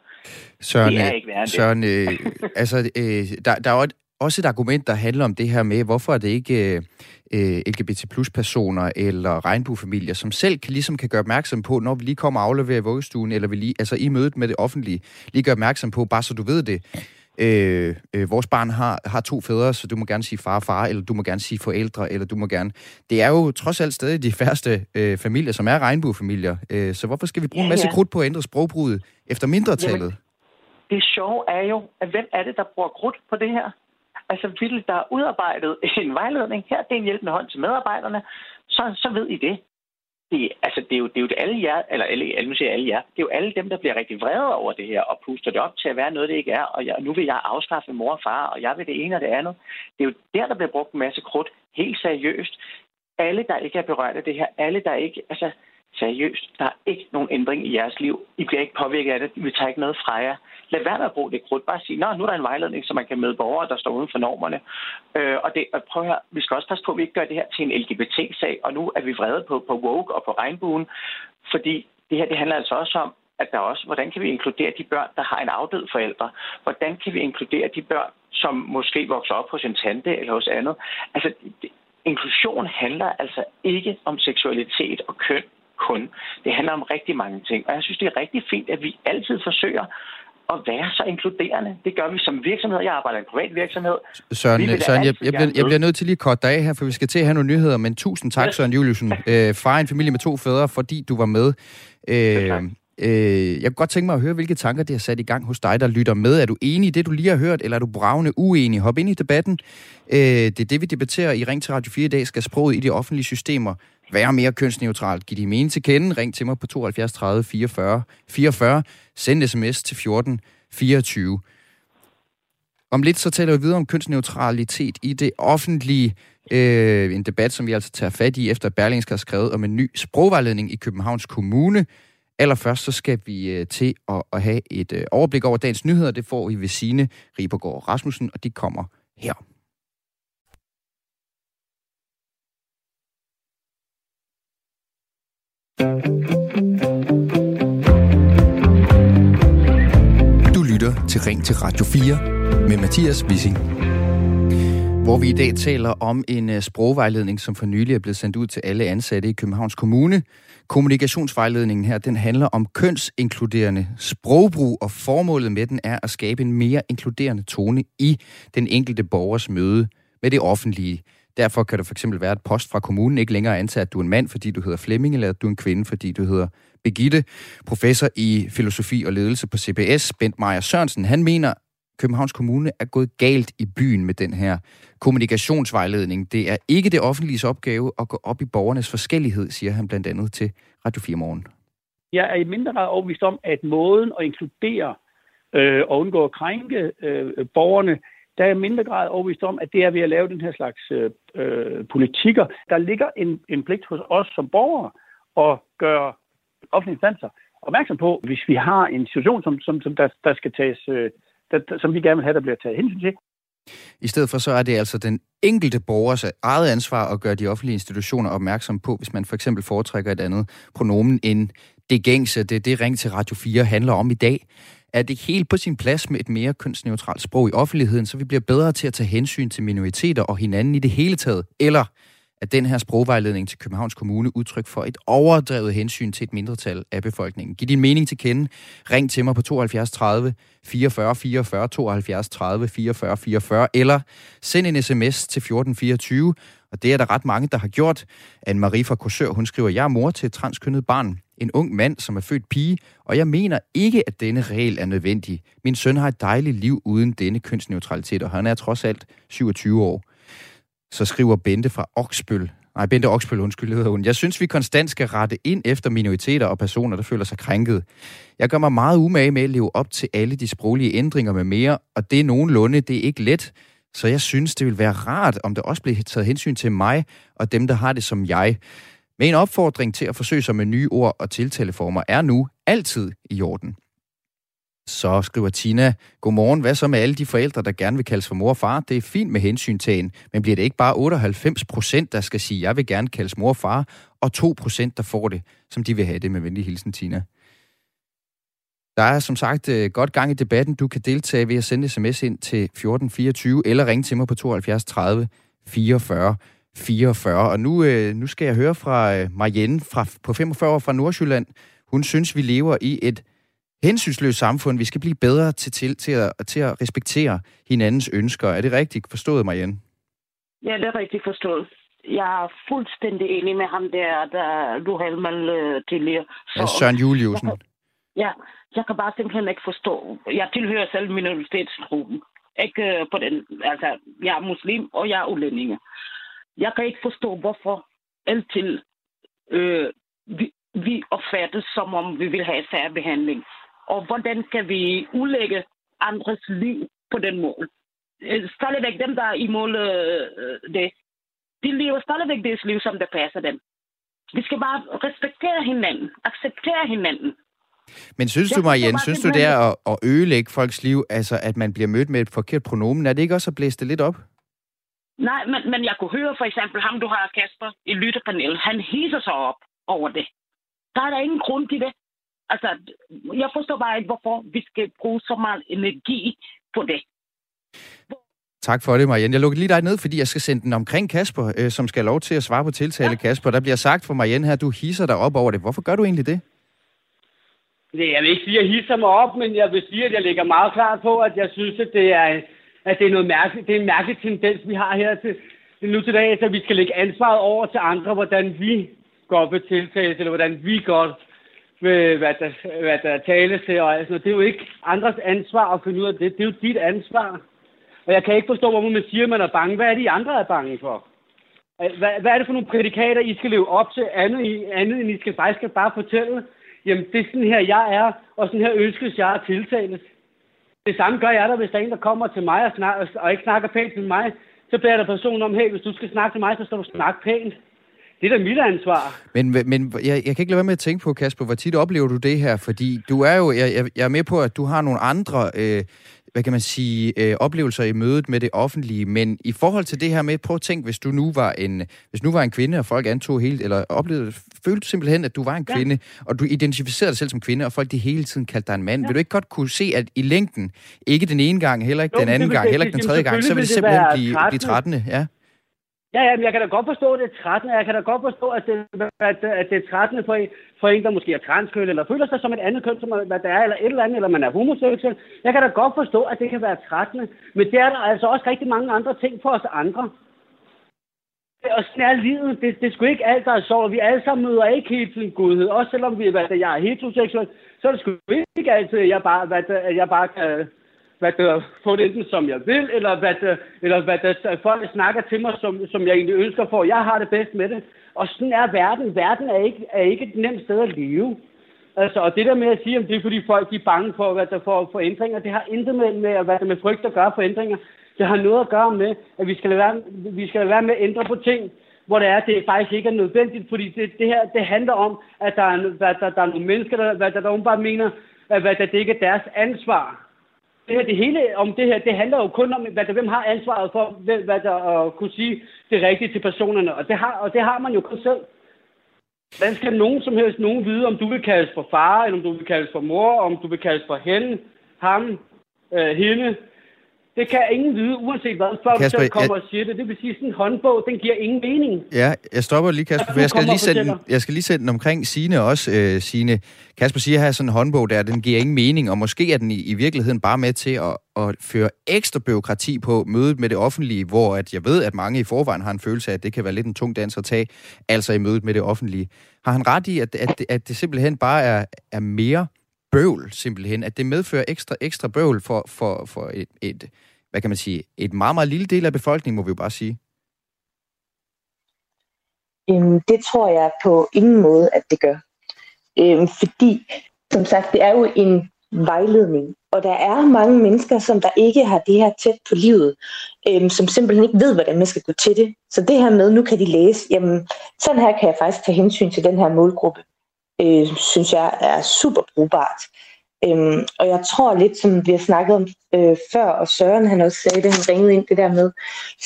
Søren, det er ikke værre Søren, øh, altså, øh, der, der er jo også et argument, der handler om det her med, hvorfor er det ikke øh, LGBT plus personer eller regnbuefamilier, som selv kan, ligesom kan gøre opmærksom på, når vi lige kommer og afleverer i vuggestuen, eller vi lige, altså i mødet med det offentlige, lige gør opmærksom på, bare så du ved det, øh, øh, vores barn har, har to fædre, så du må gerne sige far og far, eller du må gerne sige forældre, eller du må gerne... Det er jo trods alt stadig de færreste øh, familier, som er regnbuefamilier. Øh, så hvorfor skal vi bruge ja, en masse ja. krudt på at ændre sprogbruget efter mindretallet? Jamen, det sjove er jo, at hvem er det, der bruger krudt på det her? Altså, vil der er udarbejdet en vejledning her, det er en hjælpende hånd til medarbejderne, så, så ved I det det, altså, det, er jo, det er jo alle jer, eller alle, alle, nu siger alle jer, det er jo alle dem, der bliver rigtig vrede over det her, og puster det op til at være noget, det ikke er, og jeg, nu vil jeg afskaffe mor og far, og jeg vil det ene og det andet. Det er jo der, der bliver brugt en masse krudt, helt seriøst. Alle, der ikke er berørt af det her, alle, der ikke, altså, seriøst. Der er ikke nogen ændring i jeres liv. I bliver ikke påvirket af det. Vi tager ikke noget fra jer. Lad være med at bruge det krudt. Bare sige, nu er der en vejledning, så man kan møde borgere, der står uden for normerne. Øh, og, det, og prøv at høre, vi skal også passe på, at vi ikke gør det her til en LGBT-sag, og nu er vi vrede på, på woke og på regnbuen, fordi det her det handler altså også om, at der også, hvordan kan vi inkludere de børn, der har en afdød forældre? Hvordan kan vi inkludere de børn, som måske vokser op hos en tante eller hos andet? Altså, inklusion handler altså ikke om seksualitet og køn kun. Det handler om rigtig mange ting. Og jeg synes, det er rigtig fint, at vi altid forsøger at være så inkluderende. Det gør vi som virksomhed. Jeg arbejder i en privat virksomhed. Søren, Søren jeg, jeg, bliver, jeg bliver nødt til lige at korte dig af her, for vi skal til at have nogle nyheder. Men tusind tak, yes. Søren Juliusen, øh, far en familie med to fædre, fordi du var med. Øh, øh, jeg kunne godt tænke mig at høre, hvilke tanker det har sat i gang hos dig, der lytter med. Er du enig i det, du lige har hørt, eller er du bravende uenig? Hop ind i debatten. Øh, det er det, vi debatterer i Ring til Radio 4 i dag. Skal sproget i de offentlige systemer være mere kønsneutralt. Giv din mening til kende. Ring til mig på 72 30 44 44. Send sms til 14 24. Om lidt så taler vi videre om kønsneutralitet i det offentlige. Øh, en debat, som vi altså tager fat i, efter Berlingske har skrevet om en ny sprogvejledning i Københavns Kommune. Allerførst så skal vi øh, til at, at have et øh, overblik over dagens nyheder. Det får I ved Signe Ribergaard Rasmussen, og de kommer her. Du lytter til Ring til Radio 4 med Mathias Wissing. Hvor vi i dag taler om en øh, sprogvejledning, som for nylig er blevet sendt ud til alle ansatte i Københavns Kommune. Kommunikationsvejledningen her, den handler om kønsinkluderende sprogbrug, og formålet med den er at skabe en mere inkluderende tone i den enkelte borgers møde med det offentlige. Derfor kan det for eksempel være, at post fra kommunen ikke længere antager, at du er en mand, fordi du hedder Flemming, eller at du er en kvinde, fordi du hedder Begitte. Professor i filosofi og ledelse på CBS, Bent Meyer Sørensen, han mener, Københavns Kommune er gået galt i byen med den her kommunikationsvejledning. Det er ikke det offentliges opgave at gå op i borgernes forskellighed, siger han blandt andet til Radio 4 Morgen. Jeg er i mindre grad overbevist om, at måden at inkludere øh, og undgå at krænke øh, borgerne, der er i mindre grad overbevist om, at det er ved at lave den her slags øh, øh, politikker. Der ligger en, en pligt hos os som borgere at gøre offentlige instanser opmærksom på, hvis vi har en situation, som, som, som der, der skal tages, øh, der, som vi gerne vil have, der bliver taget hensyn til. I stedet for så er det altså den enkelte borgers eget ansvar at gøre de offentlige institutioner opmærksom på, hvis man for eksempel foretrækker et andet pronomen end det gængse. Det er det, Ring til Radio 4 handler om i dag. Er det helt på sin plads med et mere kønsneutralt sprog i offentligheden, så vi bliver bedre til at tage hensyn til minoriteter og hinanden i det hele taget? Eller er den her sprogvejledning til Københavns Kommune udtryk for et overdrevet hensyn til et mindretal af befolkningen. Giv din mening til kende. Ring til mig på 72 30 44 44 72 30 44 44 eller send en sms til 1424. Og det er der ret mange, der har gjort. Anne-Marie fra Korsør, hun skriver, jeg er mor til et transkønnet barn. En ung mand, som er født pige, og jeg mener ikke, at denne regel er nødvendig. Min søn har et dejligt liv uden denne kønsneutralitet, og han er trods alt 27 år så skriver Bente fra Oksbøl, nej, Bente Oksbøl, undskyld, hedder hun. Jeg synes, vi konstant skal rette ind efter minoriteter og personer, der føler sig krænket. Jeg gør mig meget umage med at leve op til alle de sproglige ændringer med mere, og det er nogenlunde, det er ikke let. Så jeg synes, det vil være rart, om der også bliver taget hensyn til mig og dem, der har det som jeg. Med en opfordring til at forsøge sig med nye ord og tiltaleformer er nu altid i orden. Så skriver Tina, godmorgen, hvad så med alle de forældre, der gerne vil kaldes for mor og far? Det er fint med hensyntagen, men bliver det ikke bare 98 procent, der skal sige, jeg vil gerne kaldes mor og far, og 2 procent, der får det, som de vil have det med venlig hilsen, Tina? Der er som sagt øh, godt gang i debatten. Du kan deltage ved at sende sms ind til 1424 eller ringe til mig på 72 30 44 44. Og nu, øh, nu skal jeg høre fra øh, Marianne fra, på 45 år fra Nordsjælland. Hun synes, vi lever i et hensynsløst samfund. Vi skal blive bedre til, til, til, at, til at respektere hinandens ønsker. Er det rigtigt forstået, Marianne? Ja, det er rigtigt forstået. Jeg er fuldstændig enig med ham der, der du med øh, tidligere. Så, ja, Søren Juliusen. Jeg kan, ja, jeg kan bare simpelthen ikke forstå. Jeg tilhører selv minoritetsgruppen. Ikke øh, på den, altså, jeg er muslim, og jeg er udlændinge. Jeg kan ikke forstå, hvorfor altid øh, vi, vi opfattes, som om vi vil have særbehandling og hvordan kan vi udlægge andres liv på den måde. Øh, stadigvæk dem, der er imod øh, det, de lever stadigvæk deres liv, som det passer dem. Vi skal bare respektere hinanden, acceptere hinanden. Men synes du, Marianne, synes du det er at, at ødelægge folks liv, altså at man bliver mødt med et forkert pronomen? Er det ikke også at blæse det lidt op? Nej, men, men jeg kunne høre for eksempel ham, du har, Kasper, i lyttepanelet. Han hiser sig op over det. Der er der ingen grund til det. Altså, jeg forstår bare ikke, hvorfor vi skal bruge så meget energi på det. Tak for det, Marianne. Jeg lukker lige dig ned, fordi jeg skal sende den omkring Kasper, øh, som skal have lov til at svare på tiltale. Ja. Kasper, der bliver sagt for Marianne her, du hisser dig op over det. Hvorfor gør du egentlig det? Det, jeg vil ikke sige, at jeg hisser mig op, men jeg vil sige, at jeg lægger meget klart på, at jeg synes, at det er, at det er noget mærkeligt. Det er en mærkelig tendens, vi har her til, nu til dag, at vi skal lægge ansvaret over til andre, hvordan vi går på tiltale, eller hvordan vi går med, hvad der, hvad der tales til og altså, Det er jo ikke andres ansvar at finde ud af det. Det er jo dit ansvar. Og jeg kan ikke forstå, hvorfor man siger, at man er bange. Hvad er det, I andre er bange for? Hvad, hvad er det for nogle prædikater, I skal leve op til, andet, andet end I skal faktisk skal bare fortælle, jamen det er sådan her, jeg er, og sådan her ønskes jeg at tiltales. Det samme gør jeg der, hvis der er en, der kommer til mig og, snak, og ikke snakker pænt til mig. Så beder der personen om, hey, hvis du skal snakke til mig, så skal du snakke pænt. Det er da mit ansvar. Men, men jeg, jeg kan ikke lade være med at tænke på, Kasper, hvor tit oplever du det her? Fordi du er jo, jeg, jeg er med på, at du har nogle andre øh, hvad kan man sige, øh, oplevelser i mødet med det offentlige, men i forhold til det her med, prøv at tænk, hvis du nu var en, hvis nu var en kvinde, og folk antog helt, eller oplevede, følte simpelthen, at du var en ja. kvinde, og du identificerede dig selv som kvinde, og folk de hele tiden kaldte dig en mand. Ja. Vil du ikke godt kunne se, at i længden, ikke den ene gang, heller ikke jo, den anden gang, heller ikke den tredje gang, så vil det simpelthen blive, blive trættende, ja? Ja, ja, men jeg kan da godt forstå, at det er trættende. Jeg kan da godt forstå, at det, at, at det er trættende for en, for en, der måske er transkøn, eller føler sig som et andet køn, som hvad der er, eller et eller andet, eller man er homoseksuel. Jeg kan da godt forstå, at det kan være trættende. Men det er der altså også rigtig mange andre ting for os andre. Og sådan er livet. Det, det er sgu ikke alt, der er sjovt. Vi alle sammen møder ikke helt til godhed. Også selvom vi, hvad der, jeg er heteroseksuel, så er det sgu ikke altid, at jeg bare, hvad der, jeg bare kan hvad der, få det enten som jeg vil, eller hvad der, eller hvad der, folk snakker til mig, som, som jeg egentlig ønsker for. Jeg har det bedst med det. Og sådan er verden. Verden er ikke, er ikke et nemt sted at leve. Altså, og det der med at sige, om det er fordi folk de er bange for, hvad der får for ændringer, det har intet med, med, hvad der med frygt at gøre for ændringer. Det har noget at gøre med, at vi skal lade være, vi skal lade være med at ændre på ting, hvor det er, at det faktisk ikke er nødvendigt, fordi det, det her, det handler om, at der er, hvad der, der er nogle mennesker, der, hvad der, der bare mener, at hvad der, det ikke er deres ansvar det, her, det hele om det her, det handler jo kun om, hvad der, hvem har ansvaret for, hvad der at kunne sige det rigtige til personerne. Og det har, og det har man jo kun selv. Hvordan skal nogen som helst nogen vide, om du vil kaldes for far, eller om du vil kaldes for mor, om du vil kaldes for hende, ham, øh, hende, det kan ingen vide, uanset hvad, før Kasper, selv kommer jeg... og siger det. Det vil sige, sådan en håndbog, den giver ingen mening. Ja, jeg stopper lige, Kasper, for jeg skal lige, sætte, jeg skal lige sætte den omkring Sine også, øh, Sine. Kasper siger her, sådan en håndbog der, den giver ingen mening, og måske er den i, i virkeligheden bare med til at, at føre ekstra byråkrati på mødet med det offentlige, hvor at jeg ved, at mange i forvejen har en følelse af, at det kan være lidt en tung dans at tage, altså i mødet med det offentlige. Har han ret i, at, at, at det simpelthen bare er, er mere bøvl, simpelthen. At det medfører ekstra, ekstra bøvl for, for, for et, et, hvad kan man sige, et meget, meget lille del af befolkningen, må vi jo bare sige. Øhm, det tror jeg på ingen måde, at det gør. Øhm, fordi, som sagt, det er jo en vejledning. Og der er mange mennesker, som der ikke har det her tæt på livet, øhm, som simpelthen ikke ved, hvordan man skal gå til det. Så det her med, nu kan de læse, jamen, sådan her kan jeg faktisk tage hensyn til den her målgruppe øh, synes jeg er super brugbart. Øhm, og jeg tror lidt, som vi har snakket om øh, før, og Søren han også sagde det, han ringede ind det der med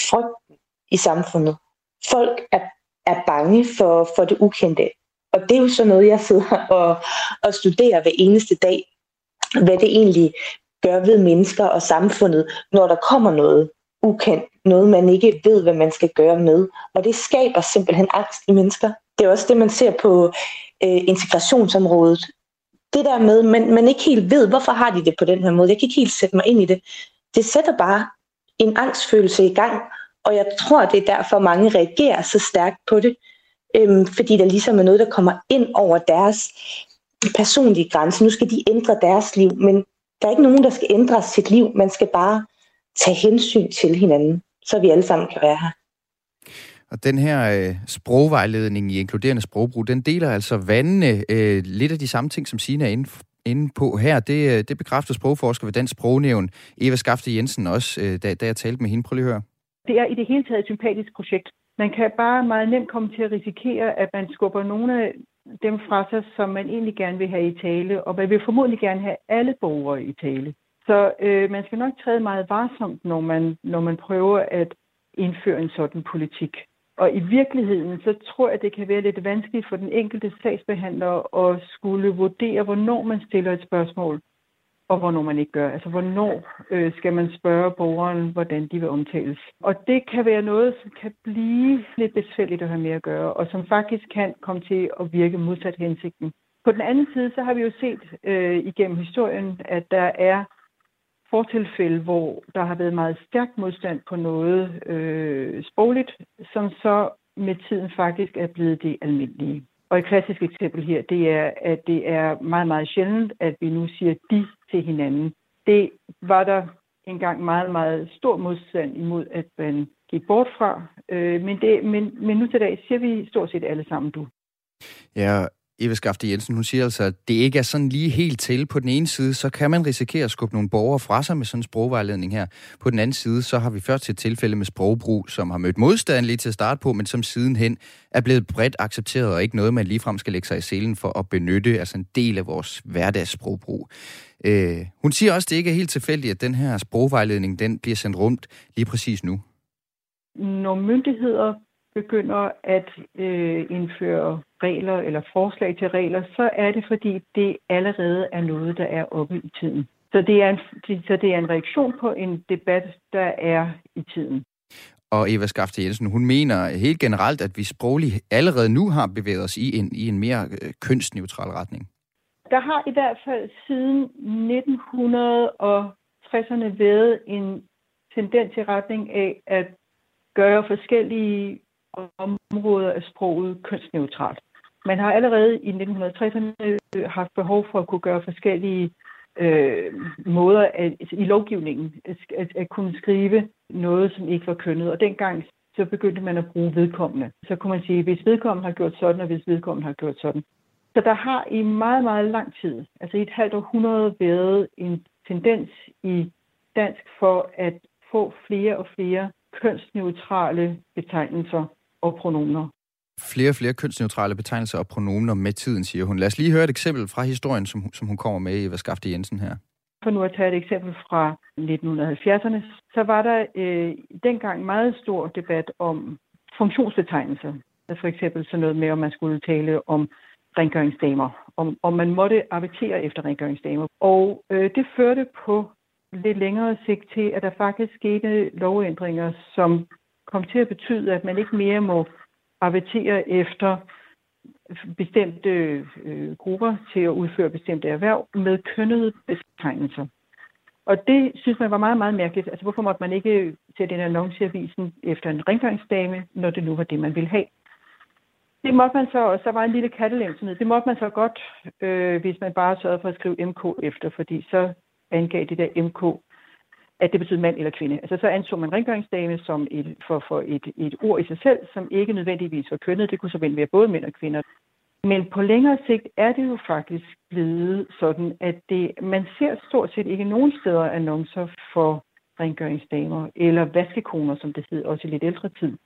frygten i samfundet. Folk er, er bange for, for det ukendte. Og det er jo sådan noget, jeg sidder og, og studerer hver eneste dag. Hvad det egentlig gør ved mennesker og samfundet, når der kommer noget ukendt, noget man ikke ved, hvad man skal gøre med. Og det skaber simpelthen angst i mennesker. Det er også det, man ser på øh, integrationsområdet. Det der med, man, man ikke helt ved, hvorfor har de det på den her måde. Jeg kan ikke helt sætte mig ind i det. Det sætter bare en angstfølelse i gang, og jeg tror, det er derfor, mange reagerer så stærkt på det. Øhm, fordi der ligesom er noget, der kommer ind over deres personlige grænse. Nu skal de ændre deres liv, men der er ikke nogen, der skal ændre sit liv. Man skal bare tage hensyn til hinanden, så vi alle sammen kan være her. Og den her øh, sprogvejledning i inkluderende sprogbrug, den deler altså vandene øh, lidt af de samme ting, som Sina er inde, inde på her. Det, øh, det bekræfter sprogforsker ved Dansk Sprognævn, Eva Skafte Jensen også, øh, da, da jeg talte med hende. Prøv lige at høre. Det er i det hele taget et sympatisk projekt. Man kan bare meget nemt komme til at risikere, at man skubber nogle af dem fra sig, som man egentlig gerne vil have i tale, og man vil formodentlig gerne have alle borgere i tale. Så øh, man skal nok træde meget varsomt, når man, når man prøver at indføre en sådan politik. Og i virkeligheden, så tror jeg, det kan være lidt vanskeligt for den enkelte sagsbehandler at skulle vurdere, hvornår man stiller et spørgsmål, og hvornår man ikke gør. Altså, hvornår øh, skal man spørge borgeren, hvordan de vil omtales. Og det kan være noget, som kan blive lidt besværligt at have med at gøre, og som faktisk kan komme til at virke modsat hensigten. På den anden side, så har vi jo set øh, igennem historien, at der er fortilfælde, hvor der har været meget stærk modstand på noget øh, sprogligt, som så med tiden faktisk er blevet det almindelige. Og et klassisk eksempel her, det er, at det er meget, meget sjældent, at vi nu siger de til hinanden. Det var der engang meget, meget stor modstand imod, at man gik bort fra. Øh, men, det, men, men nu til dag siger vi stort set alle sammen du. Ja, Eva Skafte Jensen, hun siger altså, at det ikke er sådan lige helt til. På den ene side, så kan man risikere at skubbe nogle borgere fra sig med sådan en sprogvejledning her. På den anden side, så har vi først til et tilfælde med sprogbrug, som har mødt modstand lige til at starte på, men som sidenhen er blevet bredt accepteret, og ikke noget, man ligefrem skal lægge sig i selen for at benytte, altså en del af vores hverdagssprogbrug. Øh, hun siger også, at det ikke er helt tilfældigt, at den her sprogvejledning, den bliver sendt rundt lige præcis nu. Når myndigheder begynder at øh, indføre regler eller forslag til regler, så er det fordi, det allerede er noget, der er oppe i tiden. Så det er en, så det er en reaktion på en debat, der er i tiden. Og Eva Skafte Jensen, hun mener helt generelt, at vi sprogligt allerede nu har bevæget os i en, i en mere øh, kønsneutral retning. Der har i hvert fald siden 1960'erne været en tendens i retning af at gøre forskellige områder af sproget kønsneutralt. Man har allerede i 1960'erne haft behov for at kunne gøre forskellige øh, måder at, i lovgivningen at, at, at kunne skrive noget, som ikke var kønnet. Og dengang så begyndte man at bruge vedkommende. Så kunne man sige, hvis vedkommende har gjort sådan, og hvis vedkommende har gjort sådan. Så der har i meget, meget lang tid, altså i et halvt århundrede, været en tendens i dansk for at få flere og flere kønsneutrale betegnelser og pronomer. Flere og flere kønsneutrale betegnelser og pronomer med tiden, siger hun. Lad os lige høre et eksempel fra historien, som, som hun kommer med, Eva Skafte Jensen her. For nu at tage et eksempel fra 1970'erne, så var der øh, dengang meget stor debat om funktionsbetegnelser. For eksempel sådan noget med, om man skulle tale om rengøringsdamer, om, om man måtte avertere efter rengøringsdamer. Og øh, det førte på lidt længere sigt til, at der faktisk skete lovændringer, som kom til at betyde, at man ikke mere må avertere efter bestemte øh, grupper til at udføre bestemte erhverv med kønnede betegnelser. Og det synes man var meget, meget mærkeligt. Altså, hvorfor måtte man ikke sætte en annonce i avisen efter en rengøringsdame, når det nu var det, man ville have? Det måtte man så, også. så var en lille kattelemsomhed. Det måtte man så godt, øh, hvis man bare sørgede for at skrive MK efter, fordi så angav det der MK at det betød mand eller kvinde. Altså så anså man rengøringsdame som et, for, for et, et ord i sig selv, som ikke nødvendigvis var kønnet. Det kunne så være både mænd og kvinder. Men på længere sigt er det jo faktisk blevet sådan, at det, man ser stort set ikke nogen steder annoncer for rengøringsdamer eller vaskekoner, som det hed også i lidt ældre tid.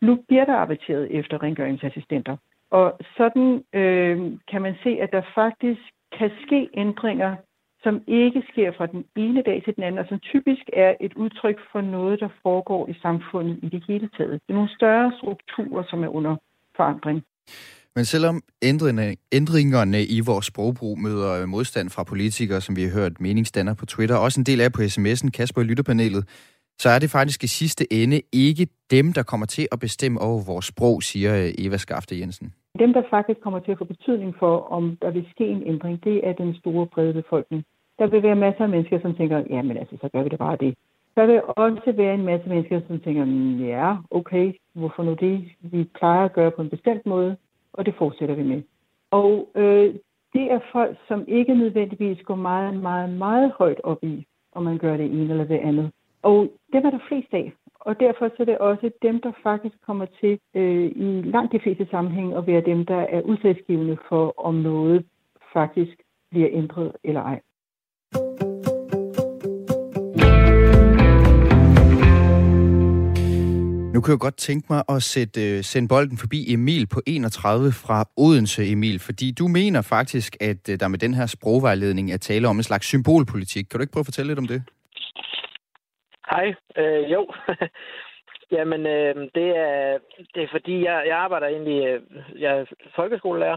Nu bliver der averteret efter rengøringsassistenter. Og sådan øh, kan man se, at der faktisk kan ske ændringer som ikke sker fra den ene dag til den anden, og som typisk er et udtryk for noget, der foregår i samfundet i det hele taget. Det er nogle større strukturer, som er under forandring. Men selvom ændringerne i vores sprogbrug møder øh, modstand fra politikere, som vi har hørt meningsdanner på Twitter, og også en del af på sms'en, Kasper i lytterpanelet, så er det faktisk i sidste ende ikke dem, der kommer til at bestemme over vores sprog, siger øh, Eva Skafte Jensen. Dem, der faktisk kommer til at få betydning for, om der vil ske en ændring, det er den store brede befolkning. Der vil være masser af mennesker, som tænker, ja, men altså, så gør vi det bare det. Der vil også være en masse mennesker, som tænker, ja, okay, hvorfor nu det? Vi plejer at gøre på en bestemt måde, og det fortsætter vi med. Og øh, det er folk, som ikke nødvendigvis går meget, meget, meget højt op i, om man gør det ene eller det andet. Og det var der flest af. Og derfor så er det også dem, der faktisk kommer til øh, i langt de fleste sammenhæng at være dem, der er udsatsgivende for, om noget faktisk bliver ændret eller ej. Nu kan jeg godt tænke mig at sætte, øh, sende bolden forbi Emil på 31 fra Odense, Emil, fordi du mener faktisk, at øh, der med den her sprogvejledning er tale om en slags symbolpolitik. Kan du ikke prøve at fortælle lidt om det? Hej. Øh, jo. Jamen, øh, det, er, det er fordi, jeg, jeg arbejder egentlig, øh, jeg er folkeskolelærer,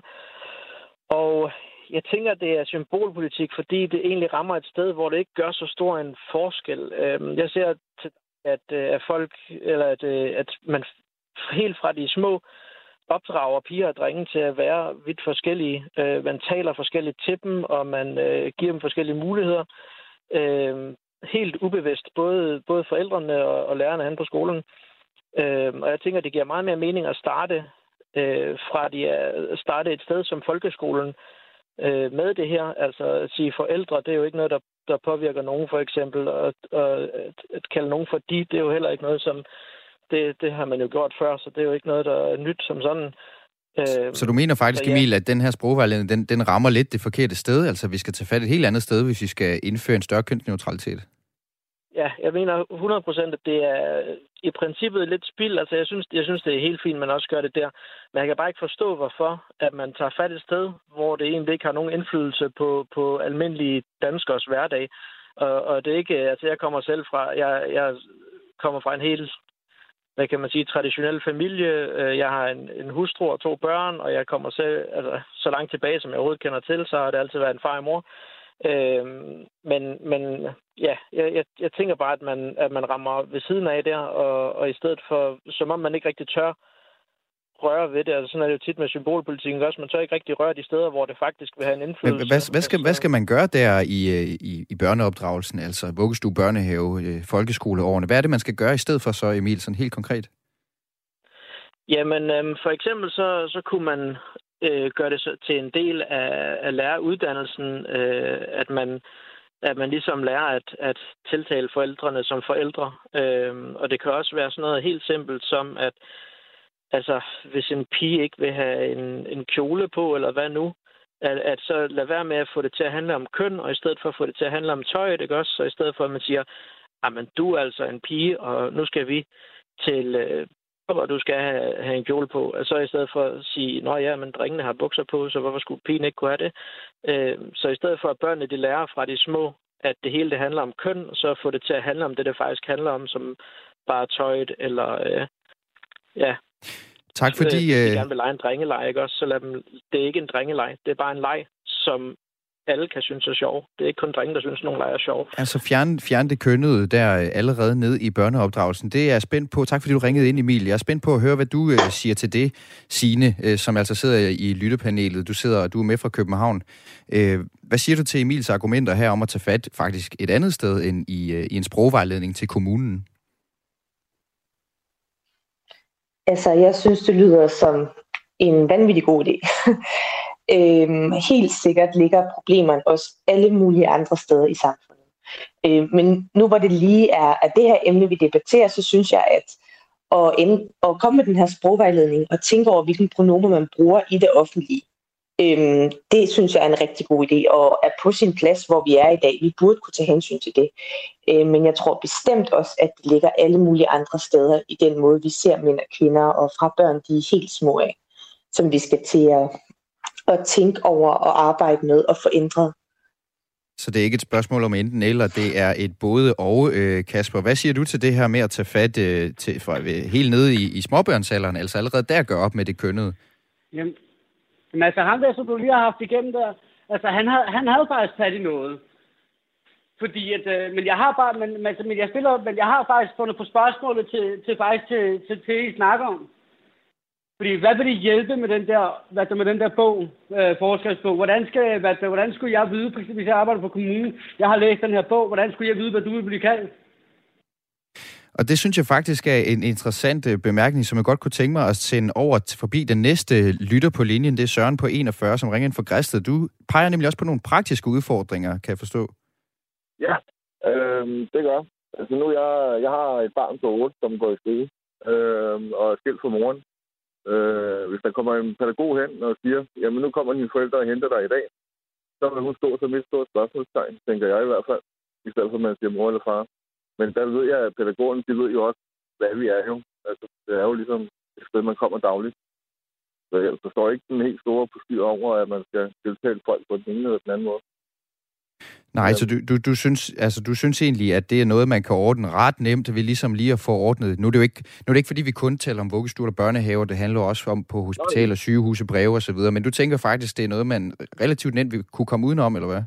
og jeg tænker, det er symbolpolitik, fordi det egentlig rammer et sted, hvor det ikke gør så stor en forskel. Øh, jeg ser, at, øh, at folk, eller at, øh, at man helt fra de små opdrager piger og drenge til at være vidt forskellige. Øh, man taler forskelligt til dem, og man øh, giver dem forskellige muligheder. Øh, helt ubevidst, både, både forældrene og, og lærerne hen på skolen. Øh, og jeg tænker, det giver meget mere mening at starte øh, fra de er, starte et sted som folkeskolen øh, med det her. Altså at sige forældre, det er jo ikke noget, der, der påvirker nogen for eksempel. Og, og at, at kalde nogen for de, det er jo heller ikke noget, som det, det har man jo gjort før, så det er jo ikke noget, der er nyt som sådan. Øh, så du mener faktisk, ja. Emil, at den her sprogvejledning, den, den rammer lidt det forkerte sted? Altså, vi skal tage fat et helt andet sted, hvis vi skal indføre en større kønsneutralitet? Ja, jeg mener 100% at det er i princippet lidt spild. Altså, jeg synes, jeg synes, det er helt fint, man også gør det der. Men jeg kan bare ikke forstå, hvorfor at man tager fat et sted, hvor det egentlig ikke har nogen indflydelse på, på almindelige danskers hverdag. Og, og det er ikke... Altså, jeg kommer selv fra... Jeg, jeg kommer fra en helt hvad kan man sige, traditionel familie. Øh, jeg har en, en hustru og to børn, og jeg kommer selv, altså, så langt tilbage, som jeg overhovedet kender til, så har det altid været en far og mor. Øh, men, men ja, jeg, jeg, jeg tænker bare, at man, at man rammer ved siden af der, og, og i stedet for, som om man ikke rigtig tør røre ved det. Altså, sådan er det jo tit med symbolpolitikken også. Man tør ikke rigtig røre de steder, hvor det faktisk vil have en indflydelse. Hvad, hvad, skal, hvad skal man gøre der i, i, i børneopdragelsen, altså vuggestue, børnehave, øh, folkeskoleårene? Hvad er det, man skal gøre i stedet for så, Emil, sådan helt konkret? Jamen, øhm, for eksempel så, så kunne man øh, gør det så, til en del af, af læreruddannelsen, øh, at man at man ligesom lærer at, at tiltale forældrene som forældre. Øhm, og det kan også være sådan noget helt simpelt som, at Altså, hvis en pige ikke vil have en, en kjole på, eller hvad nu, at, at så lad være med at få det til at handle om køn, og i stedet for at få det til at handle om tøj, ikke også? Så i stedet for, at man siger, men du er altså en pige, og nu skal vi til øh, øh, og du skal have, have en kjole på. Og så i stedet for at sige, nå ja, men drengene har bukser på, så hvorfor skulle pigen ikke kunne have det? Øh, så i stedet for, at børnene de lærer fra de små, at det hele det handler om køn, så få det til at handle om det, det faktisk handler om, som bare tøjet eller øh, ja, Tak fordi... Hvis de øh, gerne vil lege en drengeleg, ikke også, så lad dem... Det er ikke en drengeleg. Det er bare en leg, som alle kan synes er sjov. Det er ikke kun drenge, der synes, nogen leger er sjov. Altså fjern, fjern det kønnede der øh, allerede ned i børneopdragelsen. Det er jeg spændt på. Tak fordi du ringede ind, Emil. Jeg er spændt på at høre, hvad du uh, siger til det, Signe, uh, som altså sidder i lyttepanelet. Du sidder du er med fra København. Uh, hvad siger du til Emils argumenter her om at tage fat faktisk et andet sted end i, uh, i en sprogvejledning til kommunen? Altså, jeg synes, det lyder som en vanvittig god idé. øh, helt sikkert ligger problemerne også alle mulige andre steder i samfundet. Øh, men nu hvor det lige er at det her emne, vi debatterer, så synes jeg, at at, end, at komme med den her sprogvejledning og tænke over, hvilken pronomer man bruger i det offentlige, Øhm, det synes jeg er en rigtig god idé, og er på sin plads, hvor vi er i dag. Vi burde kunne tage hensyn til det. Øhm, men jeg tror bestemt også, at det ligger alle mulige andre steder i den måde, vi ser mænd og kvinder, og fra børn, de er helt små af, som vi skal til at, at tænke over og arbejde med og forændre. Så det er ikke et spørgsmål om enten eller, det er et både og, øh, Kasper. Hvad siger du til det her med at tage fat øh, til, for, øh, helt nede i, i småbørnsalderen, altså allerede der gøre op med det kønnede? Jamen, men altså ham der, som du lige har haft igennem der, altså han havde, han havde faktisk fat i noget. Fordi at, øh, men jeg har bare, men, altså, men jeg spiller, men jeg har faktisk fundet på spørgsmålet til, til faktisk til, til, til, I snakker om. Fordi hvad vil det hjælpe med den der, hvad der med den der bog, øh, forskelsbog? Hvordan, skal, hvad, hvordan skulle jeg vide, hvis jeg arbejder på kommunen, jeg har læst den her bog, hvordan skulle jeg vide, hvad du vil blive kaldt? Og det synes jeg faktisk er en interessant øh, bemærkning, som jeg godt kunne tænke mig at sende over forbi den næste lytter på linjen. Det er Søren på 41, som ringer ind fra Græsted. Du peger nemlig også på nogle praktiske udfordringer, kan jeg forstå. Ja, øh, det gør Altså nu, jeg, jeg har et barn på 8, som går i skole, øh, og er skilt fra moren. Øh, hvis der kommer en pædagog hen og siger, jamen nu kommer dine forældre og henter dig i dag, så vil hun stå som et stort spørgsmålstegn, tænker jeg i hvert fald, i stedet for at man siger mor eller far. Men der ved jeg, at pædagogerne, de ved jo også, hvad vi er jo. Altså, det er jo ligesom et sted, man kommer dagligt. Så jeg forstår ikke den helt store forstyr over, at man skal deltage folk på den ene eller den anden måde. Nej, så du, du, du, synes, altså, du synes egentlig, at det er noget, man kan ordne ret nemt ved ligesom lige at få ordnet. Nu er det jo ikke, nu er det ikke fordi, vi kun taler om vuggestuer og børnehaver. Det handler også om på hospitaler, sygehuse, breve osv. Men du tænker faktisk, det er noget, man relativt nemt vil kunne komme udenom, eller hvad?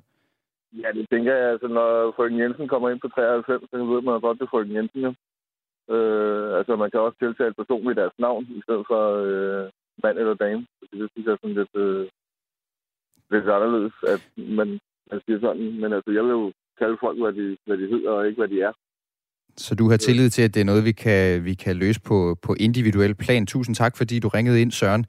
Ja, det tænker jeg. Altså, når frøken Jensen kommer ind på 93, så ved man godt, det er frøken Jensen, jo. Øh, altså, man kan også tiltale personen i deres navn, i stedet for øh, mand eller dame. Det synes jeg er sådan lidt, øh, lidt anderledes, at man, man siger sådan. Men altså, jeg vil jo kalde folk, hvad de, hvad de hedder, og ikke hvad de er. Så du har tillid til, at det er noget, vi kan, vi kan løse på, på individuel plan. Tusind tak, fordi du ringede ind, Søren.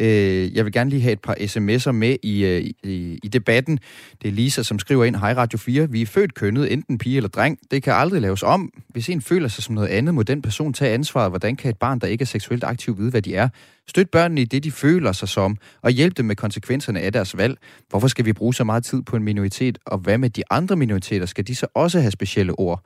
Øh, jeg vil gerne lige have et par sms'er med i, øh, i, i debatten. Det er Lisa, som skriver ind, Hej Radio 4, vi er født kønnet, enten pige eller dreng. Det kan aldrig laves om. Hvis en føler sig som noget andet, må den person tage ansvaret. Hvordan kan et barn, der ikke er seksuelt aktiv, vide, hvad de er? Støt børnene i det, de føler sig som, og hjælp dem med konsekvenserne af deres valg. Hvorfor skal vi bruge så meget tid på en minoritet, og hvad med de andre minoriteter? Skal de så også have specielle ord?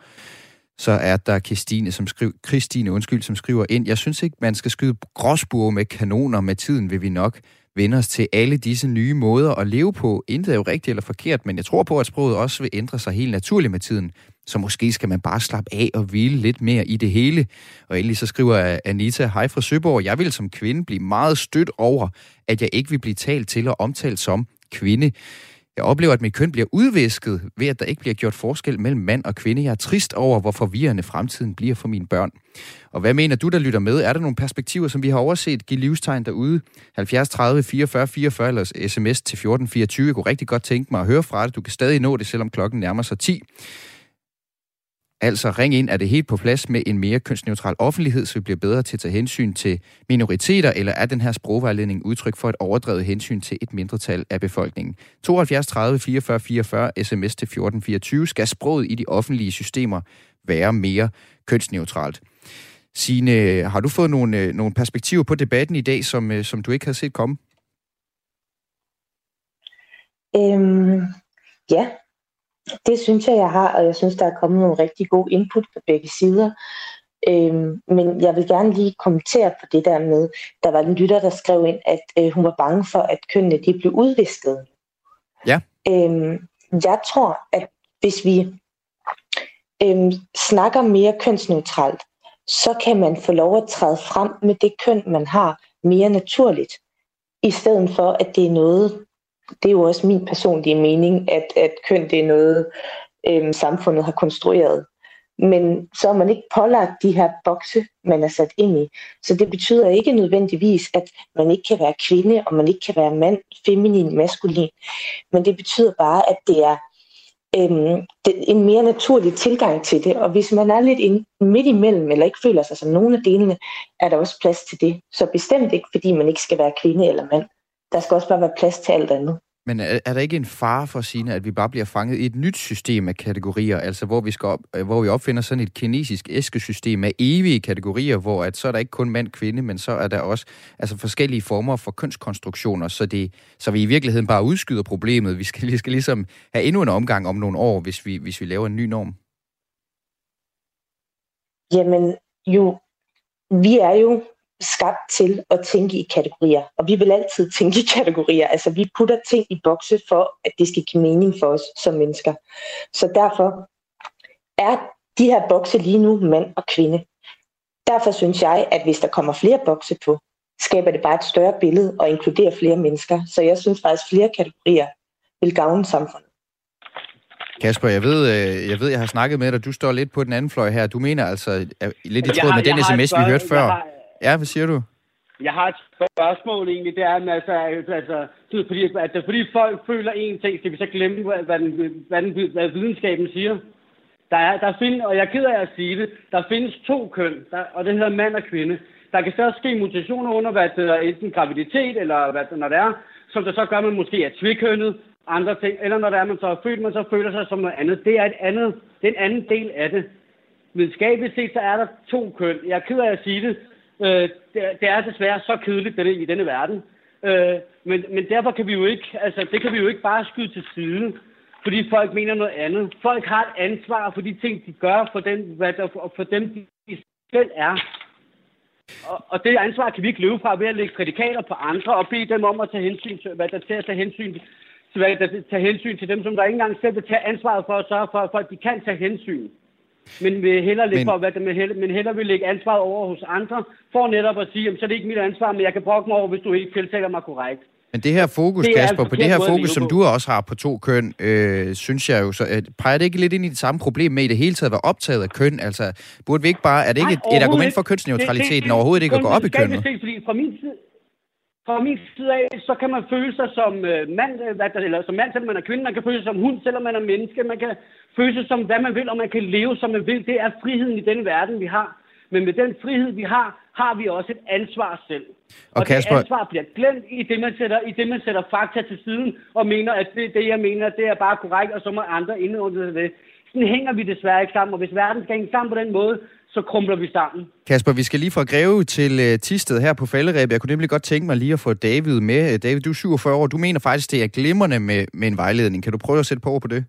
Så er der Christine, som skriver, Christine, undskyld, som skriver ind, jeg synes ikke, man skal skyde gråsbue med kanoner. Med tiden vil vi nok vende os til alle disse nye måder at leve på. Intet er jo rigtigt eller forkert, men jeg tror på, at sproget også vil ændre sig helt naturligt med tiden. Så måske skal man bare slappe af og hvile lidt mere i det hele. Og endelig så skriver Anita, hej fra Søborg, jeg vil som kvinde blive meget stødt over, at jeg ikke vil blive talt til og omtalt som kvinde. Jeg oplever, at mit køn bliver udvisket ved, at der ikke bliver gjort forskel mellem mand og kvinde. Jeg er trist over, hvor forvirrende fremtiden bliver for mine børn. Og hvad mener du, der lytter med? Er der nogle perspektiver, som vi har overset? Giv livstegn derude. 70 30 44 44 eller sms til 1424. Jeg kunne rigtig godt tænke mig at høre fra dig. Du kan stadig nå det, selvom klokken nærmer sig 10. Altså ring ind, er det helt på plads med en mere kønsneutral offentlighed, så vi bliver bedre til at tage hensyn til minoriteter, eller er den her sprogvejledning udtryk for et overdrevet hensyn til et mindretal af befolkningen? 72 30 44 44, sms til 1424. Skal sproget i de offentlige systemer være mere kønsneutralt? Signe, har du fået nogle, øh, nogle perspektiver på debatten i dag, som, øh, som du ikke har set komme? Øhm, ja, det synes jeg, jeg har, og jeg synes, der er kommet nogle rigtig gode input på begge sider. Øhm, men jeg vil gerne lige kommentere på det der med, der var en lytter, der skrev ind, at øh, hun var bange for, at kønnene de blev udvisket. Ja. Øhm, jeg tror, at hvis vi øhm, snakker mere kønsneutralt, så kan man få lov at træde frem med det køn, man har, mere naturligt. I stedet for, at det er noget, det er jo også min personlige mening, at, at køn det er noget, øhm, samfundet har konstrueret. Men så er man ikke pålagt de her bokse, man er sat ind i. Så det betyder ikke nødvendigvis, at man ikke kan være kvinde, og man ikke kan være mand, feminin, maskulin. Men det betyder bare, at det er øhm, det, en mere naturlig tilgang til det. Og hvis man er lidt ind, midt imellem, eller ikke føler sig som nogen af delene, er der også plads til det. Så bestemt ikke, fordi man ikke skal være kvinde eller mand. Der skal også bare være plads til alt andet. Men er, er der ikke en fare for Sine, at vi bare bliver fanget i et nyt system af kategorier, altså hvor vi, skal op, øh, hvor vi opfinder sådan et kinesisk æskesystem af evige kategorier, hvor at så er der ikke kun mand-kvinde, men så er der også altså forskellige former for kønskonstruktioner, så, det, så vi i virkeligheden bare udskyder problemet. Vi skal, vi skal ligesom have endnu en omgang om nogle år, hvis vi, hvis vi laver en ny norm. Jamen, jo, vi er jo skabt til at tænke i kategorier. Og vi vil altid tænke i kategorier. Altså vi putter ting i bokse for, at det skal give mening for os som mennesker. Så derfor er de her bokse lige nu mand og kvinde. Derfor synes jeg, at hvis der kommer flere bokse på, skaber det bare et større billede og inkluderer flere mennesker. Så jeg synes faktisk, at flere kategorier vil gavne samfundet. Kasper, jeg ved, øh, jeg ved, jeg har snakket med dig. Du står lidt på den anden fløj her. Du mener altså lidt i tråd med den sms, vi hørte før. Har, Ja, hvad siger du? Jeg har et spørgsmål egentlig, det er, altså, altså, fordi, at, fordi folk føler en ting, skal vi så glemme, hvad, hvad, den, hvad, den, hvad videnskaben siger. Der er, der find, og jeg er ked af at sige det, der findes to køn, der, og det hedder mand og kvinde. Der kan så ske mutationer under, hvad det er, enten graviditet, eller hvad, når det er, som der så gør, at man måske er tvikønnet, andre ting, eller når det er, man så er født, man så føler sig som noget andet. Det er, et andet, det er en anden del af det. Videnskabeligt set, så er der to køn. Jeg er ked af at sige det, Øh, det, det er desværre så kedeligt det, i denne verden. Øh, men, men derfor kan vi jo ikke, altså det kan vi jo ikke bare skyde til side, fordi folk mener noget andet. Folk har et ansvar for de ting, de gør, for, den, hvad der, for dem, de selv er. Og, og det ansvar kan vi ikke løbe fra ved at lægge prædikater på andre og bede dem om at tage hensyn til, hvad der til at tage hensyn til, hvad der, tage hensyn til dem, som der ikke engang selv vil tage ansvaret for at sørge for, at folk de kan tage hensyn men vil hellere lægge, men... for, hvad det, men, hellere, men hellere vil lægge ansvaret over hos andre, for netop at sige, så er det ikke mit ansvar, men jeg kan brokke mig over, hvis du ikke tiltaler mig korrekt. Men det her fokus, det Kasper, på det her fokus, som du også har på to køn, øh, synes jeg jo så, at peger det ikke lidt ind i det samme problem med i det hele taget at være optaget af køn? Altså, burde vi ikke bare, er det ikke Nej, et, et argument for kønsneutraliteten det, det, det, overhovedet ikke at gå op i kønnet? fordi fra min side, fra min side af, så kan man føle sig som øh, mand, øh, hvad eller som mand, selvom man er kvinde. Man kan føle sig som hund, selvom man er menneske. Man kan føle sig som, hvad man vil, og man kan leve, som man vil. Det er friheden i den verden, vi har. Men med den frihed, vi har, har vi også et ansvar selv. Og, og Kasper... det ansvar bliver glemt i det, man sætter, i det, man sætter fakta til siden, og mener, at det, det, jeg mener, det er bare korrekt, og så må andre indordne det. Sådan hænger vi desværre ikke sammen, og hvis verden skal hænge sammen på den måde, så krumler vi sammen. Kasper, vi skal lige fra Greve til uh, Tisted her på Falderæb. Jeg kunne nemlig godt tænke mig lige at få David med. David, du er 47 år. Du mener faktisk, det er glimrende med, med en vejledning. Kan du prøve at sætte på ord på det?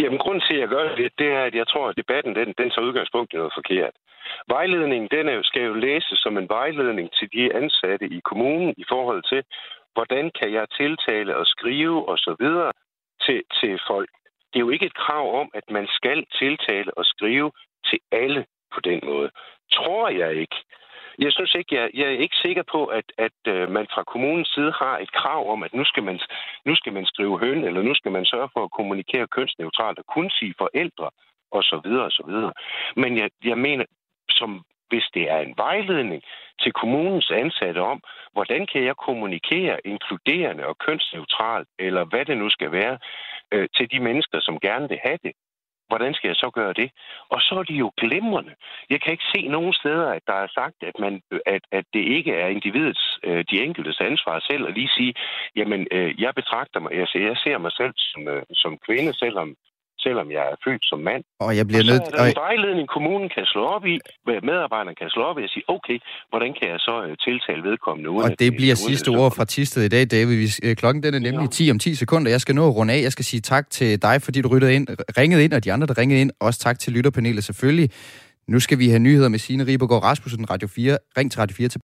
Jamen, grunden til, at jeg gør det, det er, at jeg tror, at debatten den, den tager udgangspunkt i noget forkert. Vejledningen, den er jo, skal jo læses som en vejledning til de ansatte i kommunen i forhold til, hvordan kan jeg tiltale og skrive og så videre til, til folk. Det er jo ikke et krav om, at man skal tiltale og skrive til alle på den måde. Tror jeg ikke. Jeg synes ikke, jeg, jeg er ikke sikker på, at, at øh, man fra kommunens side har et krav om, at nu skal, man, nu skal man skrive høn, eller nu skal man sørge for at kommunikere kønsneutralt og kun sige forældre, og så videre, og så videre. Men jeg, jeg mener, som hvis det er en vejledning til kommunens ansatte om, hvordan kan jeg kommunikere inkluderende og kønsneutralt, eller hvad det nu skal være, øh, til de mennesker, som gerne vil have det. Hvordan skal jeg så gøre det? Og så er de jo glimrende. Jeg kan ikke se nogen steder, at der er sagt, at, man, at, at det ikke er individets, øh, de enkeltes ansvar selv at lige sige, jamen, øh, jeg betragter mig, jeg ser, jeg ser mig selv som, øh, som kvinde, selvom selvom jeg er født som mand. Og jeg bliver og nødt... der en vejledning, kommunen kan slå op i, medarbejderen kan slå op i og sige, okay, hvordan kan jeg så uh, tiltale vedkommende? Uden og det, det bliver uden sidste ord fra Tisted i dag, David. Vi, øh, klokken den er nemlig ja. 10 om 10 sekunder. Jeg skal nå at runde af. Jeg skal sige tak til dig, fordi du ryttede ind, ringede ind, og de andre, der ringede ind. Også tak til lytterpanelet selvfølgelig. Nu skal vi have nyheder med Signe Ribergaard Rasmussen, Radio 4. Ring til Radio 4 til